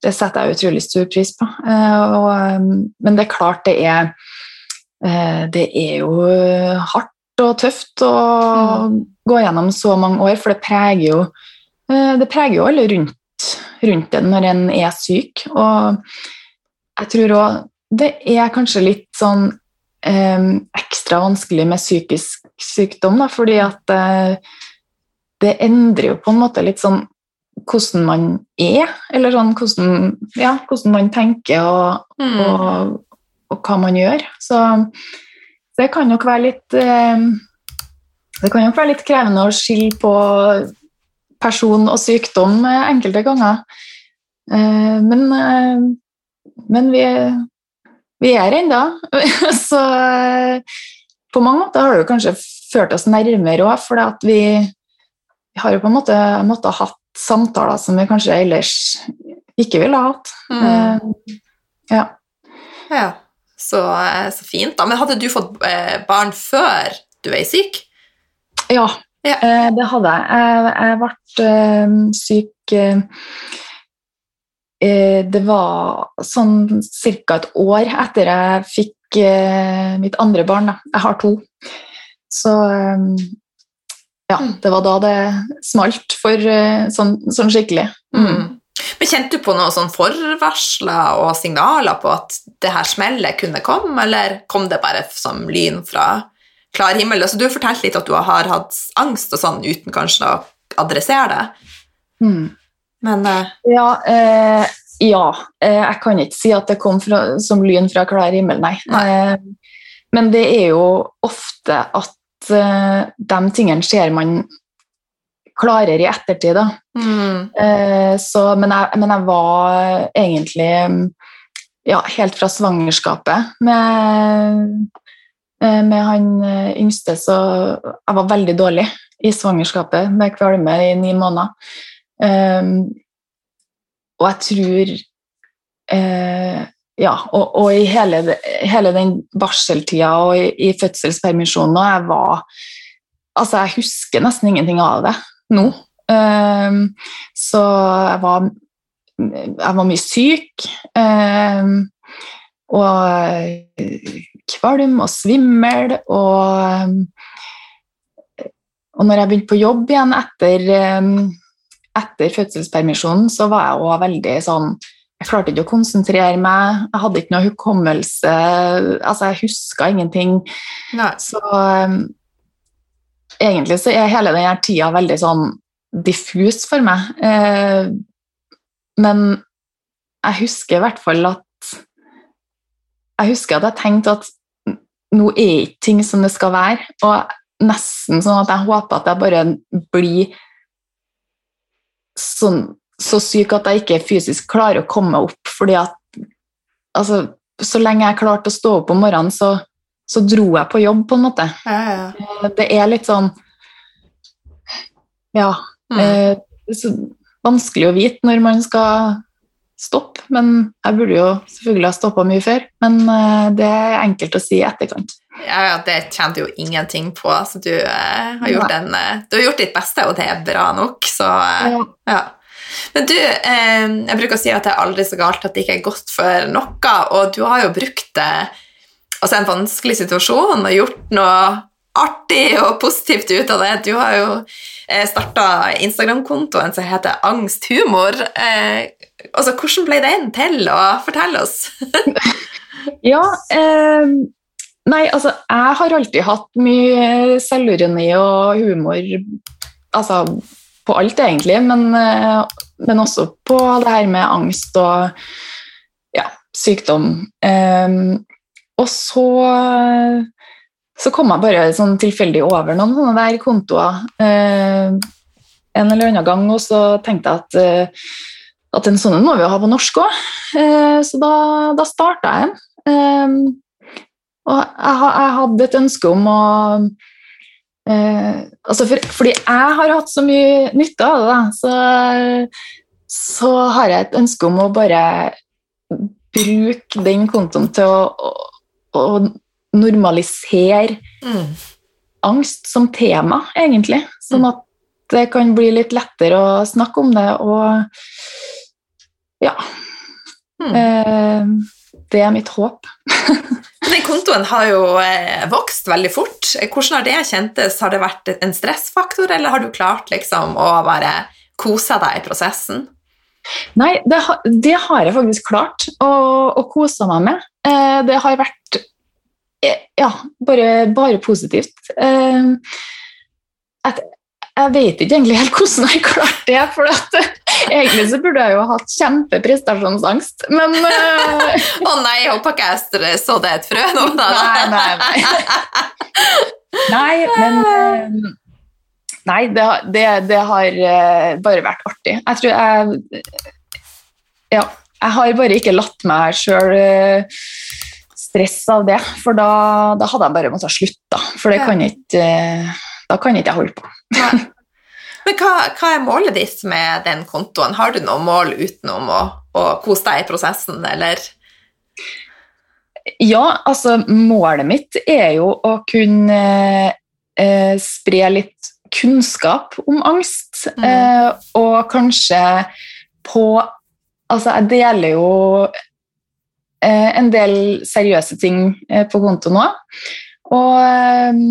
det setter jeg utrolig stor pris på. Uh, og, um, men det er klart det er uh, Det er jo hardt og tøft å gå gjennom så mange år, for det preger jo det preger jo alle rundt, rundt det når en er syk. Og jeg tror òg det er kanskje litt sånn eh, ekstra vanskelig med psykisk sykdom, da, fordi at eh, det endrer jo på en måte litt sånn hvordan man er, eller sånn hvordan, ja, hvordan man tenker og, Mm. og, og hva man gjør. Så det kan nok være litt eh, Det kan nok være litt krevende å skille på person og sykdom eh, enkelte ganger. Eh, men, eh, men vi, vi er ennå. Så på mange måter har det kanskje ført oss nærmere òg, for at vi, vi har jo på en måte måttet ha hatt samtaler som vi kanskje ellers ikke ville ha hatt. Mm. Ja. Ja, så, så fint. da. Men hadde du fått barn før du er syk? Ja, Ja. eh, det hadde jeg. Jeg, ble eh, syk eh, Det var sånn ca. et år etter jeg fikk mitt andre barn. Jeg har to. Så ja, Mm. det var da det smalt for sånn, sånn skikkelig. Mm. Men Kjente du på noen sånn forvarsler og signaler på at det her smellet kunne komme, eller kom det bare som lyn fra klar himmel? Altså, du har fortalt litt at du har hatt angst og sånn uten kanskje å adressere det, Mm. men uh... Ja, eh, ja. Eh, jeg kan ikke si at det kom fra, som lyn fra klar himmel, nei. Eh, men det er jo ofte at eh, de tingene ser man klarere i ettertid. Da. mm, Eh, så, men, jeg, men jeg var egentlig ja, helt fra svangerskapet med, med han eh, yngste, så jeg var veldig dårlig i svangerskapet med kvalme i ni måneder. Um, og jeg tror uh, Ja, og, og, i hele, hele den barseltida og i, i fødselspermisjonen og jeg var Altså, jeg husker nesten ingenting av det nå. Um, så jeg var jeg var mye syk. Um, og kvalm og svimmel. Og, og når jeg begynte på jobb igjen etter, eh, etter fødselspermisjonen, så var jeg òg veldig sånn Jeg klarte ikke å konsentrere meg, jeg hadde ikke noe hukommelse. Altså, jeg huska ingenting. Nei. Så um, egentlig så er hele denne tida veldig sånn diffus for meg. Uh, men jeg husker i hvert fall at Jeg husker at jeg tenkte at nå er ikke ting som det skal være, og nesten sånn at jeg håper at jeg bare blir sånn, så syk at jeg ikke fysisk klarer å komme meg opp, fordi at altså, så lenge jeg klarte å stå opp om morgenen, så, så dro jeg på jobb, på en måte. Ja, ja. Det er litt sånn Ja. Mm. Eh, så vanskelig å vite når man skal stoppe. Men jeg burde jo selvfølgelig ha stoppa mye før. Men eh, det er enkelt å si i etterkant. Ja, ja, det tjente jo ingenting på, så du, eh, har gjort en, eh, du har gjort ditt beste, og det er bra nok, så eh, Ja. ja. Men du, eh, jeg bruker å si at det er aldri så galt at det ikke er godt for noe, og du har jo brukt det, altså en vanskelig situasjon og gjort noe artig og positivt ut av det. Du har jo starta Instagram-kontoen som heter Angsthumor. Altså, hvordan ble den til? Og fortell oss. Ja, eh, nei, altså jeg har alltid hatt mye selvironi og humor altså på alt egentlig, men, eh, men også på det her med angst og ja, sykdom. Eh, og så så kom jeg bare sånn tilfeldig over noen sånne der kontoer eh, en eller annen gang, og så tenkte jeg at, eh, at en sånn må vi jo ha på norsk òg. Eh, så da, da starta jeg en. Eh, og jeg, jeg hadde et ønske om å eh, altså for, Fordi jeg har hatt så mye nytte av det, så, så har jeg et ønske om å bare bruke den kontoen til å, å, å normalisere Mm. angst som tema, egentlig. Sånn at det kan bli litt lettere å snakke om det, og ja. Hmm. Eh, det er mitt håp. Den kontoen har jo eh, vokst veldig fort. Hvordan har det kjentes? Har det vært en stressfaktor, eller har du klart liksom å bare kose deg i prosessen? Nei, det, ha, det har jeg faktisk klart å, å kose meg med. Eh, det har vært eh, ja, bare, bare positivt. Eh, at, jeg vet ikke egentlig helt hvordan jeg klarte det, for at, egentlig så burde jeg jo hatt kjempeprestasjonsangst, men eh, Å nei, jeg håper ikke jeg så det et frø nå. da. Nei, nei, nei. Nei, men uh... Nei, det, det, det har uh, bare vært artig. Jeg tror jeg Ja. Jeg har bare ikke latt meg sjøl stresse av det, for da, da hadde jeg bare måttet slutte. For det kan ikke eh, Da kan ikke jeg holde på. Men hva, hva er målet ditt med den kontoen? Har du noe mål utenom å, å kose deg i prosessen, eller? Ja, altså målet mitt er jo å kunne eh, spre litt kunnskap om angst, Mm. eh, og kanskje på Altså, jeg deler jo eh, en del seriøse ting eh, på kontoen nå. Og, eh,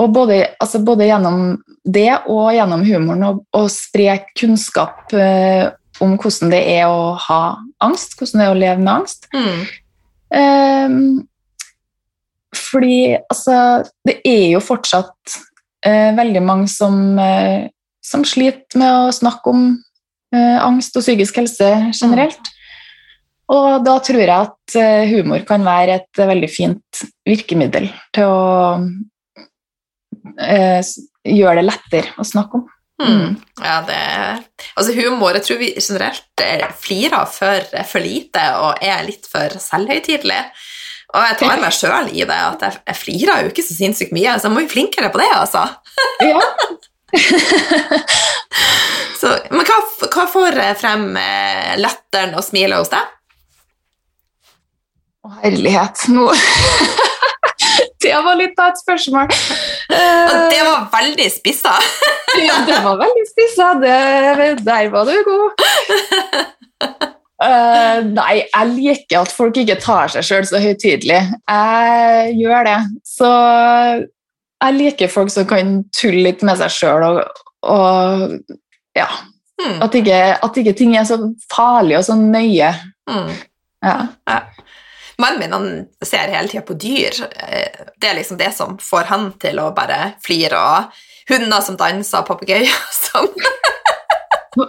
og både, altså både gjennom det og gjennom humoren å, spre kunnskap eh, om hvordan det er å ha angst, hvordan det er å leve med angst. Mm. Ehm, fordi altså, det er jo fortsatt eh, veldig mange som, eh, som sliter med å snakke om eh, angst og psykisk helse generelt. Og da tror jeg at eh, humor kan være et eh, veldig fint virkemiddel til å eh, gjøre det lettere å snakke om. Mm. Ja, det Altså, humor Jeg tror vi generelt flirer for, for lite og er litt for selvhøytidelig. Og jeg tar meg sjøl i det, at jeg, jeg flirer jo ikke så sinnssykt mye, så jeg må bli flinkere på det, altså. Ja. så, men hva, hva, får frem latteren og smilet hos deg? Å, herlighet. Nå Det var litt av et spørsmål. Og det var veldig spissa. ja, det var veldig spissa. Der var du god. Uh, nei, jeg liker at folk ikke tar seg sjøl så høytidelig. Jeg gjør det. Så jeg liker folk som kan tulle litt med seg sjøl og, og, ja. Mm. At, ikke, at, ikke, ting er så farlig og så nøye. Mm. Ja. ja. Mannen min han ser hele tida på dyr. Det er liksom det som får han til å bare flire. Og hunder som danser, papegøyer som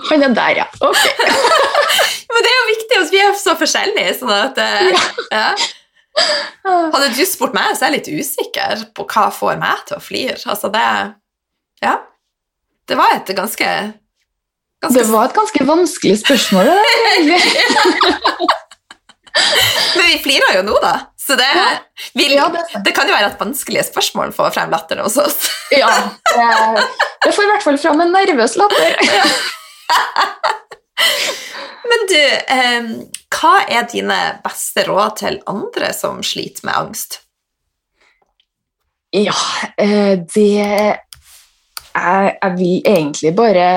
Han er der, ja. Ok. Men det er jo viktig, vi er så forskjellige, sånn at eh, ja. Ja. Hadde du spurt meg, så er jeg litt usikker på hva får meg til å flire. Altså, det Ja. Det var et ganske, ganske Det var et ganske vanskelig spørsmål, Men vi flirer jo nå, da. Så det, vi, ja, det, det, kan jo være et vanskelig spørsmål får frem latteren hos oss. ja, det, det får i hvert fall fram en nervøs latter. Men du, eh, hva er dine beste råd til andre som sliter med angst? Ja, eh, det jeg, jeg, vil egentlig bare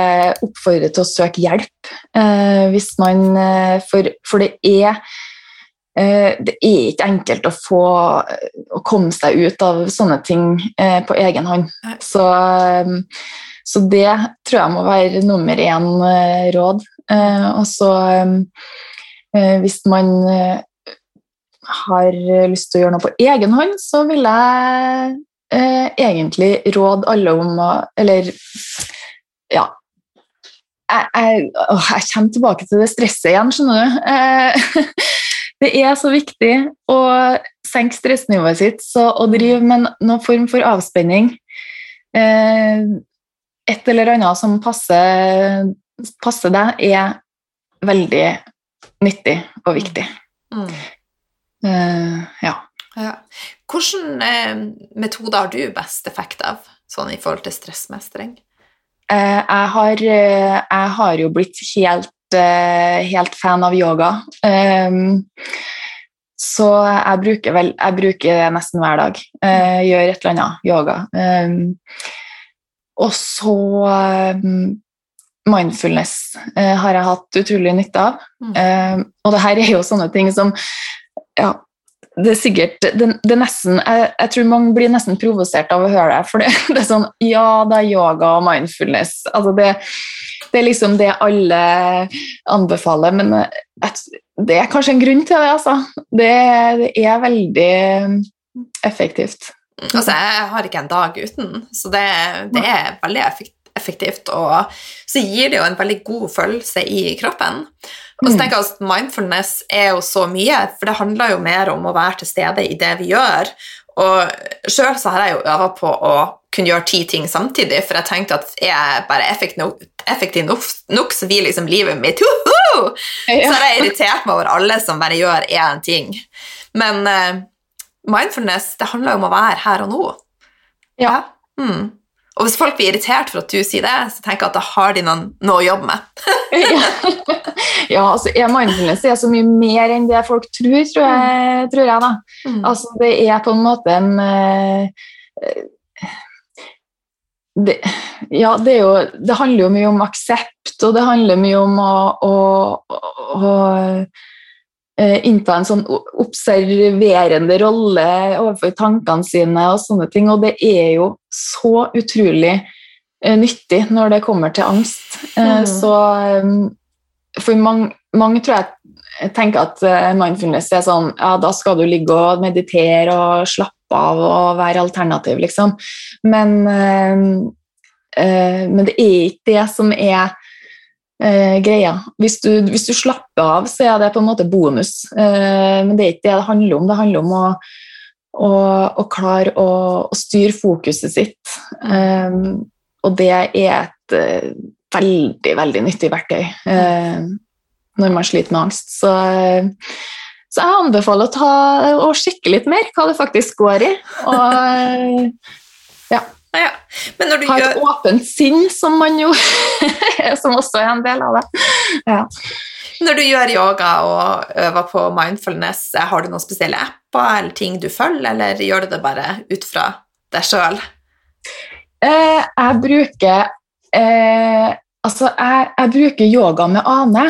oppfordre til å søke hjelp. Eh, hvis man eh, for, for, det er det er ikke enkelt å få å komme seg ut av sånne ting eh, på egen hånd. Så, så, det tror jeg må være nummer én råd. Eh, og så eh, hvis man eh, har lyst til å gjøre noe på egen hånd, så vil jeg eh, egentlig råde alle om å Eller ja. Jeg, jeg, å, jeg, kommer tilbake til det stresset igjen, skjønner du. Eh, det er så viktig å senke stressnivået sitt så, og drive med noen form for avspenning. Eh, et eller annet som passer passer deg, er veldig nyttig og viktig. Mm. Uh, ja. ja. Hvilke eh, metoder har du best effekt av, sånn i forhold til stressmestring? Uh, jeg, har, uh, jeg, har, jo blitt helt, helt fan av yoga. Um, så jeg bruker, vel, jeg bruker det nesten hver dag. gjør et eller annet yoga. Um, og så um, mindfulness eh, har jeg hatt utrolig nytte av. Mm. Eh, og det her er jo sånne ting som ja, det er sikkert det, det er nesten, jeg, jeg, tror mange blir nesten provosert av å høre det. For det, det, er sånn Ja, det er yoga og mindfulness. Altså det, det er liksom det alle anbefaler, men eh, det er kanskje en grunn til det, altså. Det, det er veldig effektivt. Altså, jeg har ikke en dag uten, så det, det er veldig effektivt effektivt, og så gir det jo en veldig god følelse i kroppen. Og så mm. tenker jeg at Mindfulness er jo så mye, for det handler jo mer om å være til stede i det vi gjør. Og sjøl så har jeg jo øva på å kunne gjøre ti ting samtidig, for jeg tenkte at er jeg bare effektiv nok, nok, så blir liksom livet mitt Uhuh! Så har jeg irritert meg over alle som bare gjør én ting. Men uh, mindfulness, det handler jo om å være her og nå. Ja. Mm. Og hvis folk blir irritert for at du sier det, så tenker jeg at da har de noen, noe å jobbe med. ja, altså mindfulness er så mye mer enn det folk tror, tror jeg. Tror jeg da. Mm. Altså, det er på en måte en uh, det, ja, det, jo, det, handler jo mye om aksept, og det handler mye om å, å, å, Eh, innta en sånn observerende rolle overfor tankene sine og sånne ting. Og det er jo så utrolig uh, nyttig når det kommer til angst. Uh, mm. Så for mange, mange, tror jeg tenker at mindfulness er sånn Ja, da skal du ligge og meditere og slappe av og være alternativ, liksom. Men, men det er ikke det som er eh, greia. Hvis du, hvis du, slapper av, så er det på en måte bonus. Eh, men det er ikke det det handler om. Det handler om å, å, å klare å, å, styre fokuset sitt. Eh, og det er et uh, veldig, veldig nyttig verktøy uh, når man sliter med angst. Så, så jeg anbefaler å, ta, å sjekke litt mer hva det faktisk går i. Og ja. Ja, ha et gjør... åpent sinn, som man jo som også er en del av det. Ja. Når du gjør yoga og øver på mindfulness, har du noen spesielle apper eller ting du følger, eller gjør du det bare ut fra deg sjøl? Eh, jeg bruker eh, Altså, jeg, jeg, bruker yoga med Ane.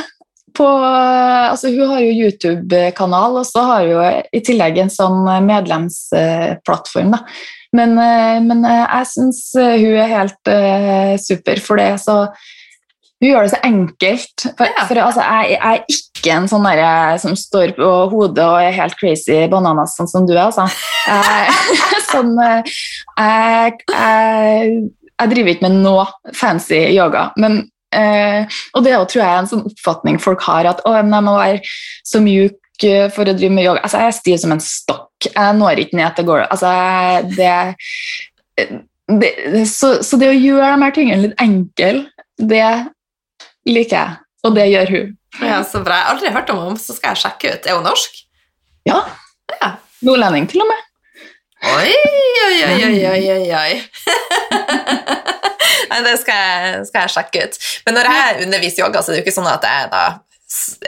På, altså, hun har jo YouTube-kanal, og så har hun i tillegg en sånn medlemsplattform. Da. Men, eh, men eh, jeg syns hun er helt uh, super, for det så hun gjør det så enkelt. For, ja. for altså, jeg, jeg, er ikke en sånn der, som står på hodet og er helt crazy bananas, sånn som du er. Altså. Jeg, sånn, jeg, jeg, driver ikke med noe fancy yoga. Men, eh, og det er, tror jeg er en sånn oppfatning folk har, at å, jeg må være så mjuk for å drive med yoga. Altså, jeg er stiv som en stokk. Jeg når ikke ned til gulvet. Altså, det, det, så, så, det å gjøre de her tingene litt enkle, det liker jeg, og det gjør hun. Ja, Så bra. Jeg har aldri hørt om henne, så skal jeg sjekke ut. Er hun norsk? Ja. ja. Nordlending, til og med. Oi, oi, oi, oi, oi, oi. Nei, det skal jeg, skal jeg, sjekke ut. Men når jeg underviser yoga, så er det jo ikke sånn at jeg da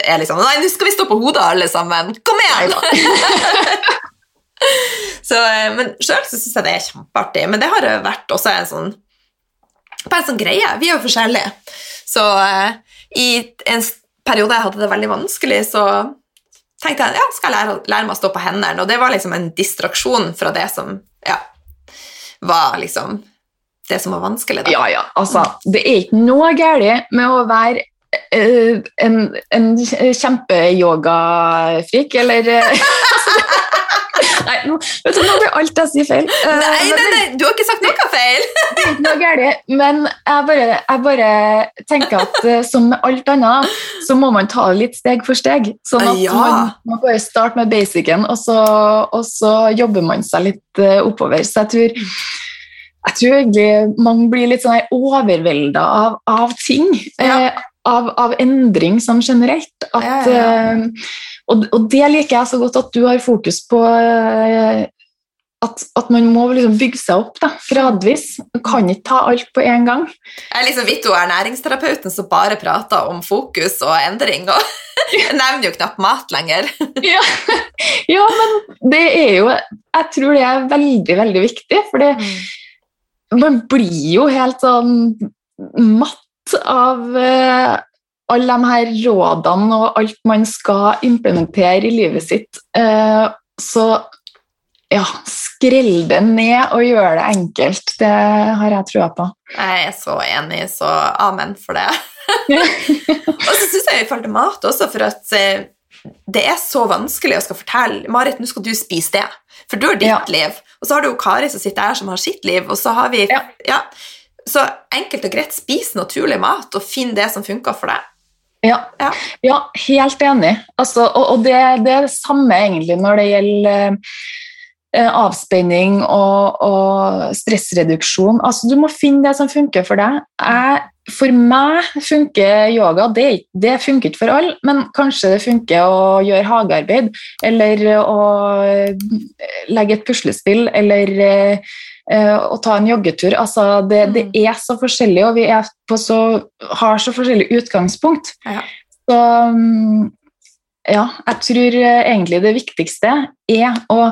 er liksom Nei, nå skal vi stå på hodet, alle sammen! Kom igjen! så, eh, men sjøl syns jeg det er kjempeartig. Men det har vært også en sånn en sånn greie. Vi er jo forskjellige. Så eh, i en periode jeg hadde det veldig vanskelig, så tenkte jeg ja, skal jeg lære, lære meg å stå på hendene. Og det var liksom en distraksjon fra det som ja, var liksom det som var vanskelig. Da. Ja, ja. Altså, det er ikke noe galt med å være uh, en, en kjempeyogafrik, eller Nei, nå, vet du, nå blir alt jeg sier feil. Uh, nei, nei, nei, du har ikke sagt noe feil! det er ikke noe galt, men jeg bare, jeg bare, tenker at uh, som med alt annet, så må man ta det litt steg for steg. Sånn at ja. man, man bare starter med basicen, og så, og så jobber man seg litt uh, oppover. Så jeg tror jeg tror egentlig mange blir litt sånn overvelda av, av, ting. Ja. Av, av, endring sånn generelt. At, ja, ja, og, og, det liker jeg så godt at du har fokus på eh, at, at, man må liksom bygge seg opp da, gradvis. Man kan ikke ta alt på en gang. Jeg er liksom Vitto ernæringsterapeuten som bare prater om fokus og endring. og Jeg nevner jo knapt mat lenger. ja. ja, men det er jo Jeg tror det er veldig, veldig viktig, for mm. man blir jo helt sånn matt av uh, alle de her rådene og alt man skal implementere i livet sitt, eh, så ja, skrell det ned og gjør det enkelt. Det har jeg trua på. Jeg er så enig, så amen for det. og så syns jeg vi falt til mat også, for at eh, det er så vanskelig å skal fortelle Marit, nå skal du spise det, for du har ditt ja. liv. Og så har du jo Kari som sitter her, som har sitt liv, og så har vi ja. ja. Så enkelt og greit, spis naturlig mat, og finn det som funker for deg. Ja, ja. ja helt enig. Altså, og, og det, det, er det samme egentlig når det gjelder eh, avspenning og, og, stressreduksjon. Altså, du må finne det som funker for deg. Jeg, for meg funker yoga. Det, det, funker ikke for alle, men kanskje det funker å gjøre hagearbeid eller å legge et puslespill eller eh, Eh, å ta en joggetur. Altså, det, det, mm. er så forskjellig, og vi så, har så forskjellig utgangspunkt. Ja. Så mm, ja, jeg tror eh, egentlig det viktigste er å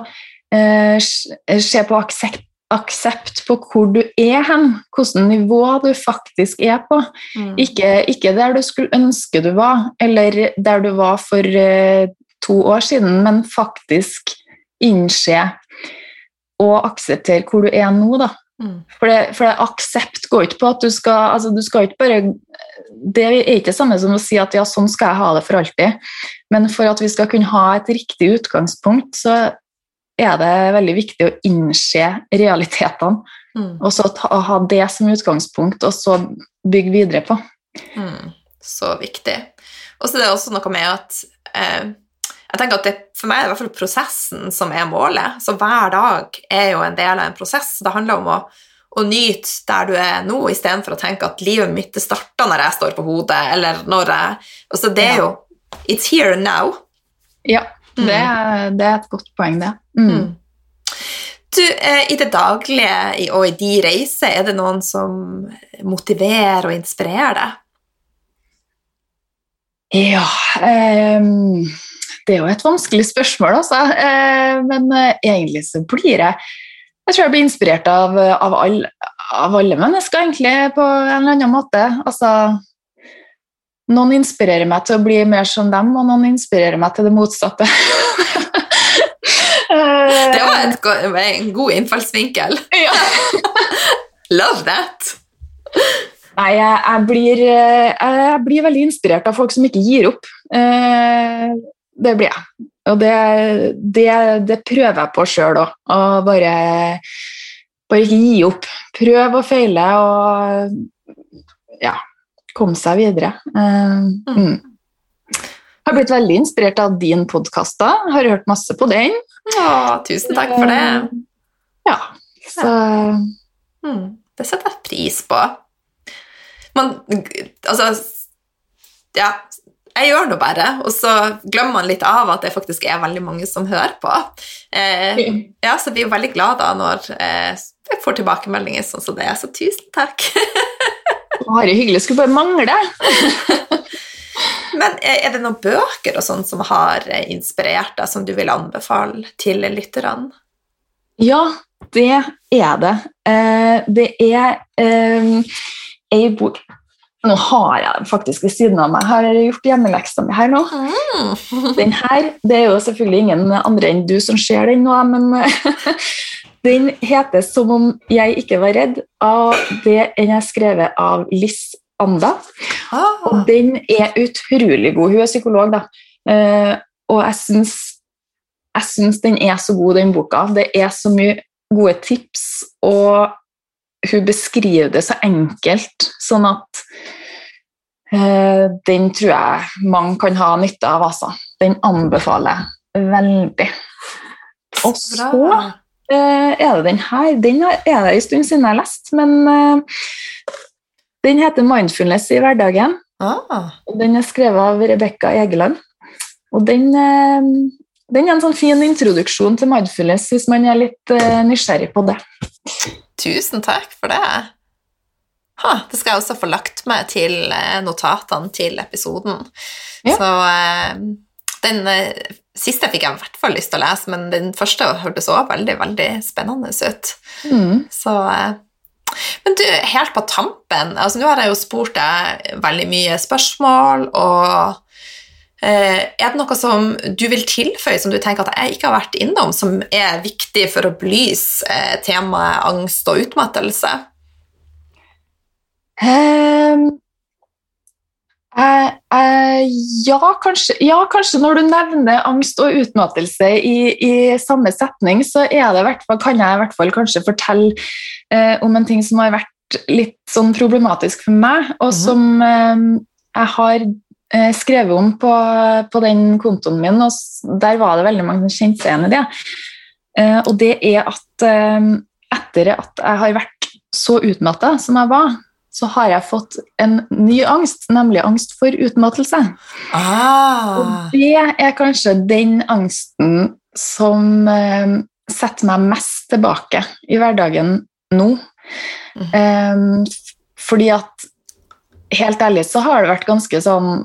eh, se på aksept, aksept på hvor du er hen, hvilket nivå du faktisk er på. Mm. Ikke, ikke, der du skulle ønske du var, eller der du var for eh, to år siden, men faktisk innse og akseptere hvor du er nå, da. Mm. For, det, for det aksept går ikke på at du skal altså du skal ikke bare Det er ikke det samme som å si at ja, sånn skal jeg ha det for alltid. Men for at vi skal kunne ha et riktig utgangspunkt, så er det veldig viktig å innse realitetene. Mm. Og så ta, ha det som utgangspunkt, og så bygge videre på. Mm. Så viktig. Og så er det også noe med at eh, jeg tenker at det, For meg er det i hvert fall prosessen som er målet. Så hver dag er jo en del av en prosess. Det handler om å, å nyte der du er nå, istedenfor å tenke at livet mitt starter når jeg står på hodet, eller når jeg altså Det er jo It's here and now. Ja, det, mm. det er et godt poeng, det. Mm. mm. Du, eh, I det daglige og i de reiser, er det noen som motiverer og inspirerer deg? Ja um, Det er jo et vanskelig spørsmål, altså. Uh, men uh, egentlig så blir jeg Jeg tror jeg blir inspirert av, av, all, av, alle mennesker, egentlig, på en eller annen måte. Altså Noen inspirerer meg til å bli mer som dem, og noen inspirerer meg til det motsatte. det var et, en god innfallsvinkel. Ja. Love that! Nei, jeg, jeg, blir, eh, jeg, blir, veldig inspirert av folk som ikke gir opp. Eh, det blir jeg. Og det, det, det prøver jeg på sjøl òg. Å bare, bare ikke gi opp. Prøv og feile og ja, komme seg videre. Uh, mm. mm. Jeg har blitt veldig inspirert av din podkast. Har hørt masse på den. Å, tusen takk for det. Ja, så mm, Det setter jeg pris på man Altså Ja, jeg gjør nå bare, og så glemmer man litt av at det faktisk er veldig mange som hører på. Eh, ja, så blir jo veldig glad da når eh, jeg får tilbakemeldinger sånn som det er, så tusen takk. Bare hyggelig. Skulle bare mangle. Men eh, er det noen bøker og sånn som har eh, inspirert deg, som du vil anbefale til lytterne? Ja, det er det. Eh, det er ei bok Nå har jeg den faktisk ved siden av meg. Har jeg gjort hjemmeleksa mi her nå? Mm. Den her, Det er jo selvfølgelig ingen andre enn du som ser den nå, men den heter 'Som om jeg ikke var redd'. av det er skrevet av Liss Anda. Ah. Og den er utrolig god. Hun er psykolog, da. Eh, og jeg syns, jeg syns den er så god, den boka. Det er så mye gode tips og hun beskriver det så enkelt, sånn at eh, den tror jeg mange kan ha nytte av. Altså. Den anbefaler jeg veldig. Og så eh, er det den her. Den er det en stund siden jeg har lest, men eh, den heter 'Mindfulness i hverdagen'. Ah. Den er skrevet av Rebekka Egeland. Og den, eh, den, er en sånn fin introduksjon til mindfulness hvis man er litt eh, nysgjerrig på det. Tusen takk for det. Ha, det skal jeg også få lagt meg til eh, notatene til episoden. Ja. Så eh, den eh, siste fikk jeg i hvert fall lyst til å lese, men den første hørtes òg veldig, veldig spennende ut. Mm. Så Men du, helt på tampen altså Nå har jeg jo spurt deg veldig mye spørsmål, og er det noe som du vil tilføye som du tenker at jeg ikke har vært innom, som er viktig for å belyse eh, temaet angst og utmattelse? Um, uh, uh, ja, kanskje, ja, kanskje, når du nevner angst og utmattelse i, i samme setning, så fall, kan jeg i hvert fall kanskje fortelle uh, om en ting som har vært litt sånn problematisk for meg, og -hmm. som jeg har Eh, skrevet om på, på, den kontoen min, og der var det veldig mange som kjente seg igjen i det. Eh, og det er at eh, etter at jeg har vært så utmatta som jeg var, så har jeg fått en ny angst, nemlig angst for utmattelse. Ah. Og det er kanskje den angsten som eh, setter meg mest tilbake i hverdagen nå. Mm. Eh, fordi at helt ærlig så har det vært ganske sånn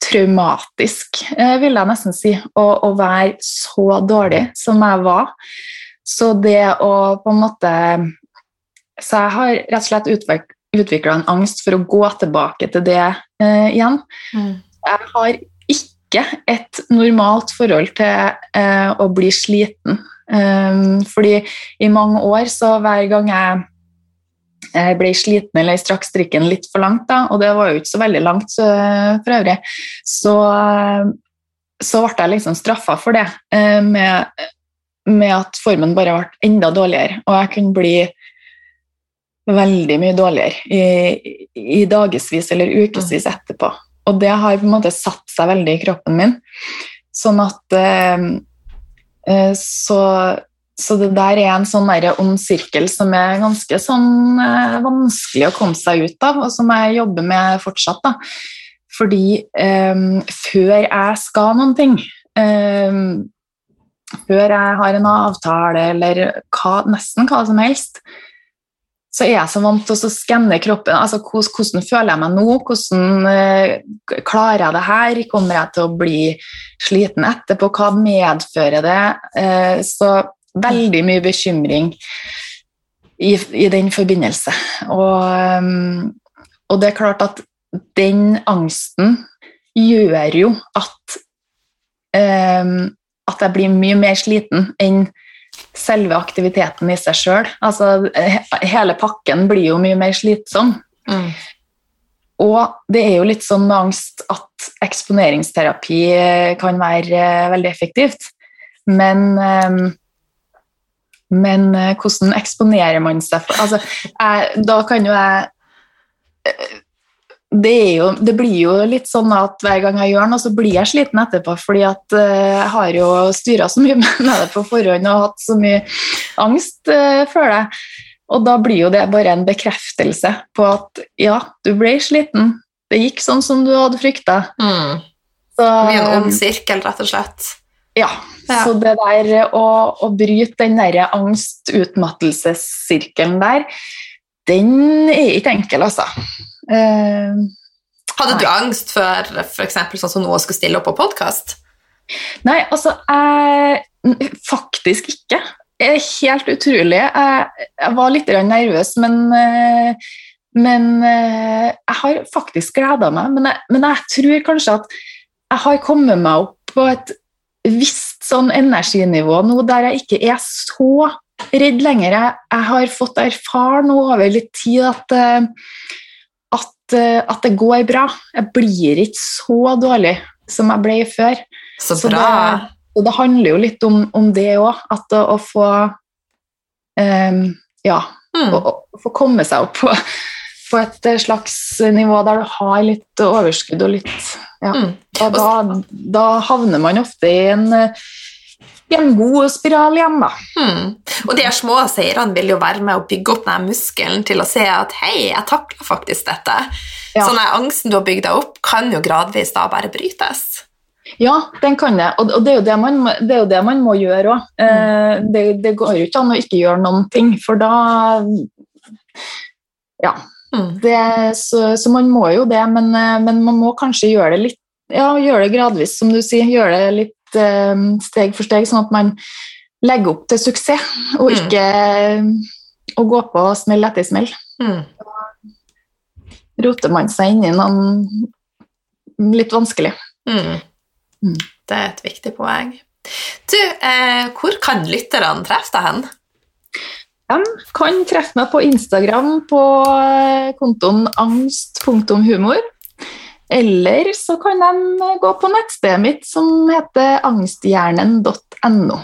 traumatisk, eh, vil jeg nesten si, å, å, være så dårlig som jeg var. Så det å på en måte Så jeg har rett og slett utvikla en angst for å gå tilbake til det eh, igjen. Mm. Jeg har ikke et normalt forhold til eh, å bli sliten. Um, fordi i mange år så hver gang jeg jeg ble sliten eller strakk strikken litt for langt, da, og det var jo ikke så veldig langt så, for øvrig, så, så ble jeg liksom straffa for det eh, med, med, at formen bare ble enda dårligere, og jeg kunne bli veldig mye dårligere i, i dagevis eller ukevis mm. etterpå. Og det har på en måte satt seg veldig i kroppen min. Sånn at eh, eh så så det der er en sånn ond sirkel som er ganske sånn eh, vanskelig å komme seg ut av, og som jeg jobber med fortsatt. da. Fordi eh, før jeg skal noen ting, eh, før jeg har en avtale eller hva, nesten hva som helst, så er jeg så vant til å skanne kroppen. altså hvordan, føler jeg meg nå? Hvordan uh, klarer jeg det her? Kommer jeg til å bli sliten etterpå? Hva medfører det? Uh, så veldig mye bekymring i, i den forbindelse. Og, um, og, det er klart at den angsten gjør jo at um, at jeg blir mye mer sliten enn selve aktiviteten i seg sjøl. Altså, hele pakken blir jo mye mer slitsom. Mm. Og det er jo litt sånn med angst at eksponeringsterapi kan være veldig effektivt. Men um, men uh, hvordan eksponerer man seg for altså, jeg, Da kan jo jeg uh, det, jo, det, blir jo litt sånn at hver gang jeg gjør noe, så blir jeg sliten etterpå, fordi at uh, jeg har jo styra så mye med det på forhånd og hatt så mye angst før det. Og da blir jo det bare en bekreftelse på at ja, du ble sliten. Det gikk sånn som du hadde frykta. Mm. Så, det blir en ond sirkel, rett og slett. Ja. Ja. Så det der å, å bryte den der angst-utmattelsessirkelen der, den er ikke enkel, altså. Uh, Hadde du angst for f.eks. sånn som nå å skulle stille opp på podkast? Nei, altså jeg, Faktisk ikke. Jeg er helt utrolig. Jeg, jeg var litt nervøs, men, eh, men eh, jeg har faktisk gleda meg. Men jeg, men jeg tror kanskje at jeg har kommet meg opp på et visst sånn energinivå nå der jeg ikke er så redd lenger. Jeg, jeg har fått erfare nå over litt tid at, eh, at, eh, at, det går bra. Jeg blir ikke så dårlig som jeg ble før. Så bra. Så det, og det handler jo litt om, om det òg, at å, å få um, Ja, mm. å, å, få komme seg opp på, på et slags nivå der du har litt overskudd og litt ja. Mm. Og da, da, havner man ofte i en, i en god spiral igjen, da. Hmm. Og de små seirene vil jo være med å bygge opp den muskelen til å se at hei, jeg takler faktisk dette. Ja. Så den angsten du har bygd deg opp, kan jo gradvis da bare brytes. Ja, den kan det, og det er jo det man, det jo det man må gjøre òg. Mm. Eh, det, det, går jo ikke an å ikke gjøre noen ting, for da Ja. Mm. Det, så, så, man må jo det, men, eh, men, man må kanskje gjøre det litt ja, gjøre det gradvis, som du sier. Gjøre det litt um, steg for steg, sånn at man legger opp til suksess, og mm. ikke mm. å gå på smell etter smell. Mm. roter man seg inn i noe litt vanskelig. Mm. mm. Det er et viktig poeng. Du, eh, hvor kan lytterne treffe deg hen? Kan treffe meg på Instagram på eh, kontoen angst.humor. Eller så kan de gå på nettstedet mitt som heter angsthjernen.no.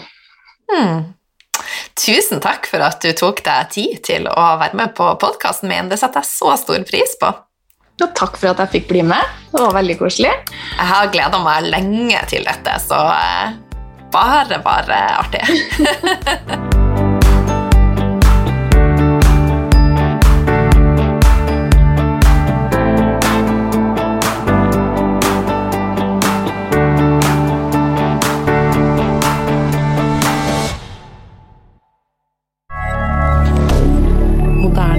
Hmm. Tusen takk for at du tok deg tid til å være med på podkasten min. Det setter jeg så stor pris på. Og takk for at jeg fikk bli med. Det var veldig koselig. Jeg har gleda meg lenge til dette, så eh, bare, bare artig.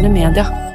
moderne media.